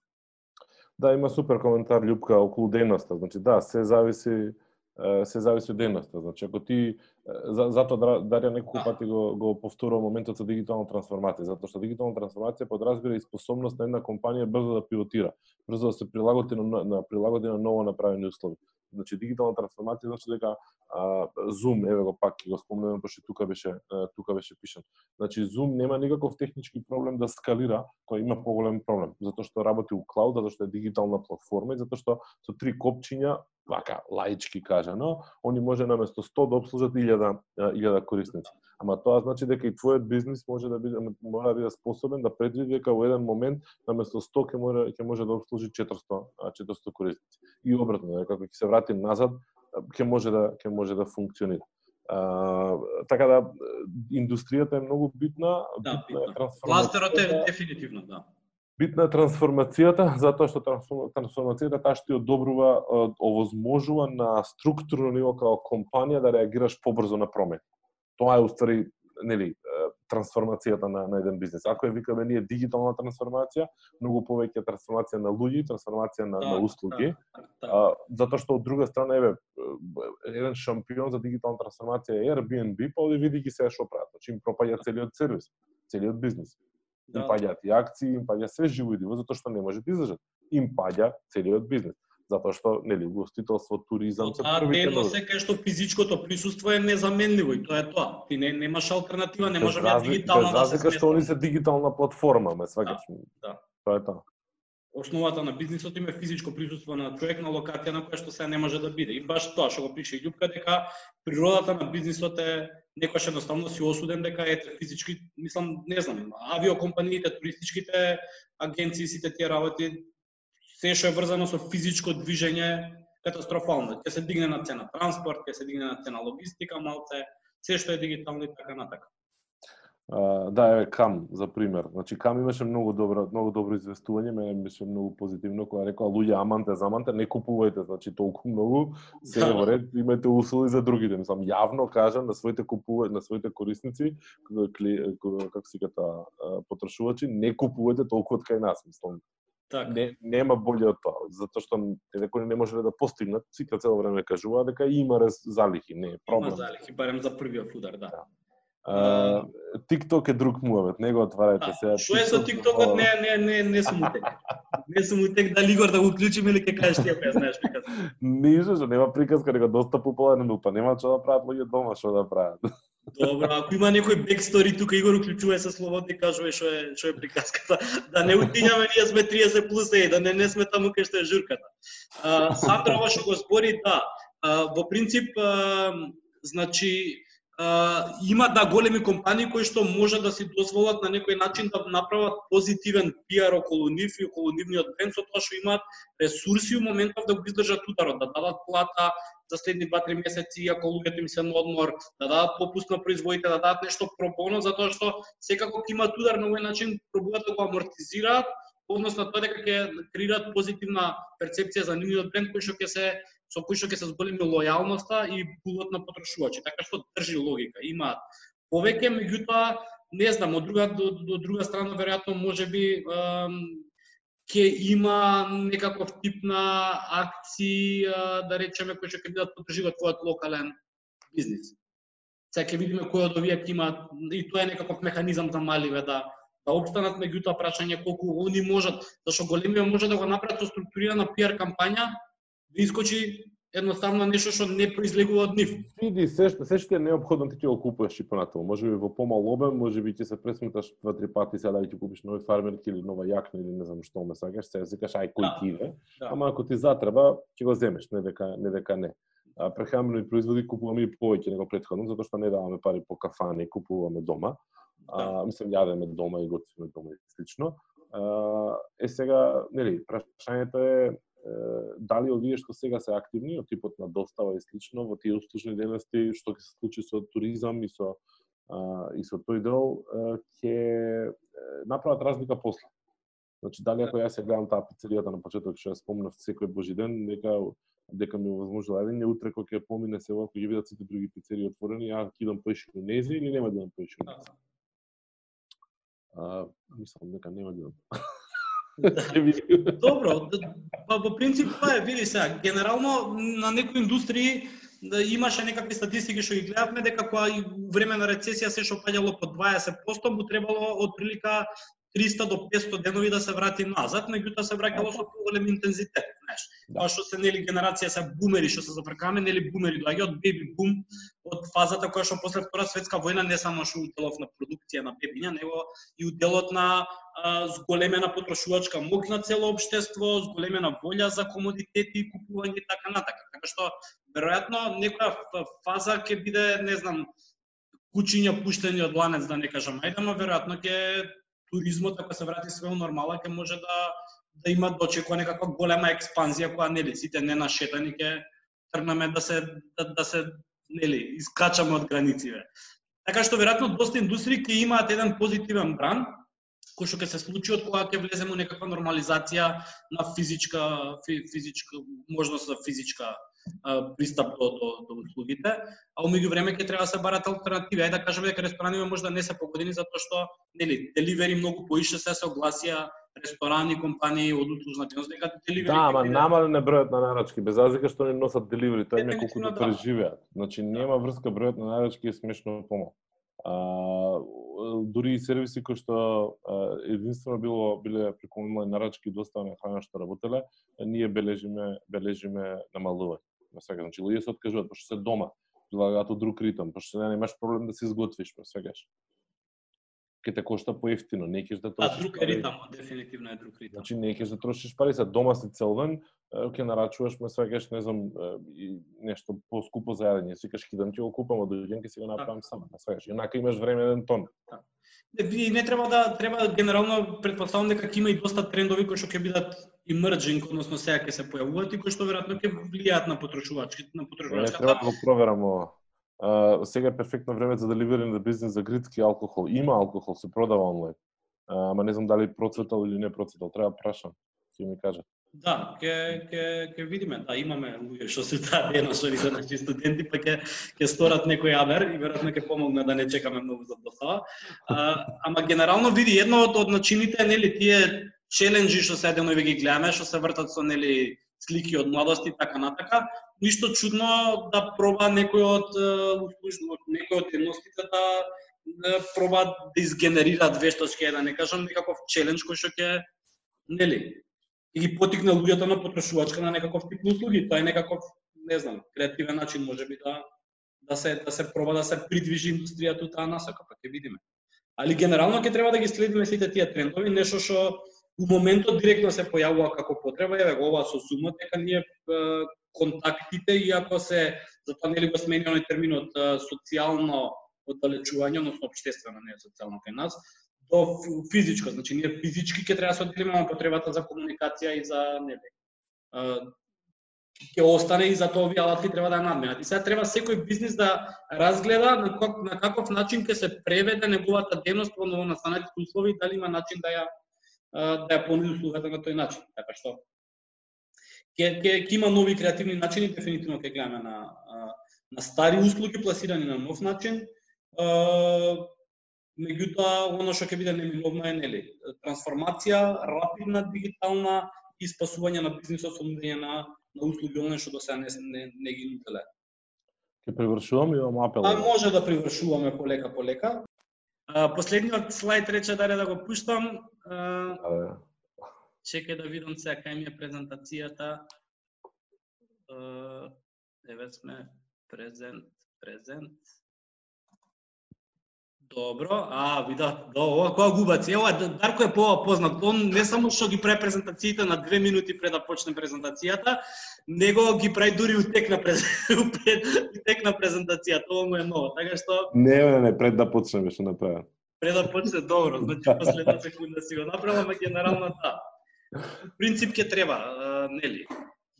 Да, има супер коментар Љупка околу дејноста. Значи да, се зависи се зависи од дејноста. Значи ако ти за, затоа Дарија неколку да. пати го го повторува моментот со дигитална трансформација, затоа што дигитална трансформација подразбира и способност на една компанија брзо да пивотира, брзо да се прилагоди на, на прилагоди на ново направени услови. Значи дигитална трансформација значи дека а, Zoom, еве го пак го спомнувам пошто тука беше тука беше пишан. Значи Zoom нема никаков технички проблем да скалира, тој има поголем проблем, затоа што работи у клауд, затоа што е дигитална платформа и затоа што со три копчиња вака лаички кажано, они може наместо 100 да обслужат 1000 1000 корисници. Ама тоа значи дека и твојот бизнис може да биде мора да биде способен да предвиди дека во еден момент наместо 100 ќе може ќе може да обслужи 400 400 корисници. И обратно, дека кога ќе се врати назад ќе може да ќе може да функционира. А, така да индустријата е многу битна, да, битна е трансформацијата. е дефинитивно, да битна е трансформацијата, затоа што трансформацијата таа што ти одобрува, овозможува на структурно ниво како компанија да реагираш побрзо на промени. Тоа е уствари нели трансформацијата на, на еден бизнес. Ако е викаме ние дигитална трансформација, многу повеќе трансформација на луѓе, трансформација на, на услуги. А, затоа што од друга страна еве еден шампион за дигитална трансформација е Airbnb, па оди види ги се што прават. Значи им пропаѓа целиот сервис, целиот бизнес им да. паѓаат и акции, им паѓа се живо и диво, затоа што не може да излежат. Им паѓа целиот бизнес. Затоа што, нели, гостителство, туризам се првите но се кај што физичкото присуство е незаменливо и тоа е тоа. Ти не немаш алтернатива, не може да дигитална да се разлика што они се дигитална платформа, ме сваќаш. Да, да. Тоа е тоа основата на бизнисот има физичко присуство на човек на локација на која што се не може да биде. И баш тоа што го пише Љупка дека природата на бизнисот е некојаш едноставно си осуден дека ете физички, мислам, не знам, авиокомпаниите, туристичките агенции, сите тие работи, се што е врзано со физичко движење катастрофално. Ќе се дигне на цена транспорт, ќе се дигне на цена логистика, малце, се што е дигитално и така натака. Да, еве Кам за пример. Значи Кам имаше многу добро, многу добро известување, мене беше многу позитивно кога рекоа луѓе аманте заманте не купувајте, значи толку многу, се да. во ред, имате услови за другите. Мислам јавно кажам на своите купува, на своите корисници, како се ката потрошувачи, не купувајте толку од кај нас, мислам. Так. Не, нема боле од тоа, затоа што некои не можеле да постигнат, сите цело време кажува дека има залихи, не е проблем. Има залихи, барем за првиот удар, да. да. TikTok е друг муавет, не го отварате сега. Што е со TikTokот? Не, не, не, не сум утек. Не сум утек дали Игор да го уклучиме или ќе кажеш ти ја знаеш приказка. Ниже, што нема приказка, него доста популарен, но па нема што да прават луѓе дома, што да прават. Добро, ако има некој бекстори тука Игор уклучува се словото и кажува што е што е приказката. Да не утињаме ние сме 30 плюс е, да не не сме таму кај што е журката. А, Сандра што го збори, да. А, во принцип, а, значи има да големи компании кои што може да си дозволат на некој начин да направат позитивен пиар околу нив и околу нивниот бренд со тоа што имаат ресурси у моментов да го издржат ударот, да дадат плата за следни 2-3 месеци, ако луѓето им се на одмор, да дадат попуст на производите, да дадат нешто пробоно, затоа што секако имаат удар на овој начин пробуваат да го амортизираат, односно тоа дека ќе креираат позитивна перцепција за нивниот бренд кој што ќе се со кои што ќе се зголеми лојалноста и пулот на потрошувачи. Така што држи логика. Имаат повеќе, меѓутоа, не знам, од друга до, до друга страна веројатно можеби ќе има некаков тип на акции, да речеме, кои што ќе бидат подржива твојот локален бизнис. Сега ќе видиме кој од овие ќе има и тоа е некаков механизам за маливе да да обстанат, меѓутоа прашање колку они можат, зашто големиот може да го направат со структурирана пиар кампања, да искочи едноставно нешто што не произлегува од нив. Види, се, се што е необходно ти ќе го купуваш и понатаму. Може би во помал обем, може би ќе се пресметаш два-три пати сега да ќе купиш нови фармерки или нова јакна или не знам што ме сакаш, сега си кажеш ај кој да, ти иде. Да. Ама ако ти затреба, ќе го земеш, не дека не дека не. А прехранбени производи купуваме и повеќе него претходно, затоа што не даваме пари по кафани, купуваме дома. А, да. мислам јадеме дома и готвиме дома и слично. А, е сега, нели, прашањето е дали овие што сега се активни од типот на достава и слично во тие услужни дејности што ќе се случи со туризам и со и со тој дел ќе направат разлика после. Значи, дали ако јас ја гледам таа пицеријата на почеток, што ја спомнав секој божи ден, дека дека ми овозможува еден утре кога ќе помине се кога ќе видат сите други пицерии отворени, ја ќе идам нези или нема да идам поише нези. А, мислам дека нема да идам. Добро, па во принцип тоа е, види сега, генерално на некои индустрии да имаше некакви статистики што ги гледавме дека кога и време на рецесија се што паѓало по 20%, му требало од прилика 300 до 500 денови да се врати назад, меѓутоа се враќало со поголем интензитет, знаеш. Да. Тоа што се нели генерација се бумери што се зафркаме, нели бумери доаѓа од беби бум, од фазата која што после Втора светска војна не само што уделов на продукција на бебиња, него и уделот на а, зголемена потрошувачка моќ на цело општество, зголемена волја за комодитети и купување и така натака. Така што веројатно некоја фаза ќе биде, не знам, кучиња пуштени од ланец да не кажам, ајде, но веројатно ќе туризмот ако се врати све нормала ќе може да да има дочекува некаква голема експанзија која нели сите не нашетани ќе тргнаме да се да, да се нели искачаме од границите. Така што веројатно доста индустрии ќе имаат еден позитивен бран кој што ќе се случи од кога ќе влеземе во некаква нормализација на физичка физичка можност за физичка пристап до, до, до услугите, а меѓу време ќе треба да се барат алтернативи. Ајде да кажеме дека рестораниве може да не се погодени затоа што нели деливери многу поише се се огласија ресторани, компании од услужна дейност дека деливери Да, ама намален е бројот на нарачки, без разлика што не носат деливери, тоа е колку да преживеат. Значи нема врска бројот на нарачки е смешно помал. А, дури и сервиси кои што единствено било биле преку онлайн нарачки доставена храна што работеле, ние бележиме бележиме намалување ме свегаш. Значи луѓе се откажуваат пошто се дома, прилагаат од друг ритм, пошто не немаш проблем да се изготвиш, ме свегаш. Ке те кошта поевтино, не кеш да, трошиш. Да, друг е ритам, дефинитивно е друг ритам. Значи не кеш да трошиш пари, се дома си цел ден, ќе нарачуваш, ме свегаш, не знам, и нешто поскупо за јадење, си кажеш кидам ќе го купам, од дојдем ќе си го направам да. сам, ме свегаш. Инака имаш време еден тон. Да. Не, не треба да треба генерално претпоставам дека ќе има и доста трендови кои што ќе бидат emerging, односно сега ќе се појавуваат и кои што веројатно ќе влијаат на потрошувачките, на потрошувачката. Не треба да го проверам ова. Uh, сега е перфектно време за деливери на бизнес за гритски алкохол. Има алкохол, се продава онлайн. Uh, ама не знам дали процветал или не процветал. Треба да прашам, ќе ми кажат. Да, ќе ќе ќе видиме. Да, имаме луѓе што се таа дена што се наши студенти, па ќе ќе сторат некој абер и веројатно ќе помогне да не чекаме многу за достава. А, ама генерално види едно од, од начините нели тие челенџи што се денови ги гледаме, што се вртат со нели слики од младост и така натака, ништо чудно да проба некој од некој од едностите да, да проба да што вештачки, да не кажам некаков челендж кој што ќе нели и ги потикне луѓето на потрошувачка на некаков тип услуги. Тоа е некаков, не знам, креативен начин можеби да да се да се проба да се придвижи индустријата таа насока, па ќе видиме. Али генерално ќе треба да ги следиме сите тие трендови, нешто што у моментот директно се појавува како потреба, еве го ова со сумот дека ние контактите иако се затоа нели го сменија терминот социјално оддалечување, односно обштествено, не социјално кај нас, до физичко, значи ние физички ќе треба да се одделиме потребата за комуникација и за нели ќе остане и за тоа овие алатки треба да надменат. И сега треба секој бизнис да разгледа на, как, на каков начин ќе се преведе неговата дејност во новонастанатите услови, дали има начин да ја да ја понуди услугата на тој начин. Така што ќе ќе ќе има нови креативни начини, дефинитивно ќе гледаме на на стари услуги пласирани на нов начин меѓутоа оно што ќе биде неминовно е нели трансформација, рапидна дигитална и спасување на бизнисот со нудење на на услуги оние што до сега не, не, не ги нуделе. Ќе привршуваме имам апел. А може да привршуваме полека полека. А, последниот слайд рече да да го пуштам. А, чекај да видам сега кај ми е презентацијата. Еве сме презент, презент. Добро, а, вида, до, ова која губаци. Ова Дарко е по познат. Он не само што ги прави презентациите на две минути пред да почне презентацијата, него ги прави дури утек на през... утек на презентацијата. Ова му е ново. Така што Не, не, не, пред да почне беше направено. Пред да почне добро, значи последна секунда си го направила, ама генерално да. Принцип ќе треба, нели.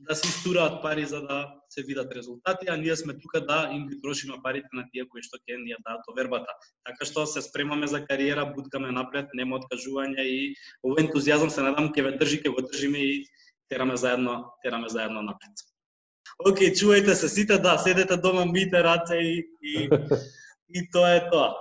Да се истураат пари за да се видат резултати, а ние сме тука да им ги трошиме парите на тие кои што ќе ни ја дадат овербата. Така што се спремаме за кариера, буткаме напред, нема откажување и овој ентузијазам се надам ќе ве држи, ќе го држиме и тераме заедно, тераме заедно напред. Океј, чувајте се сите, да, седете дома, мите раце и, и, и тоа е тоа.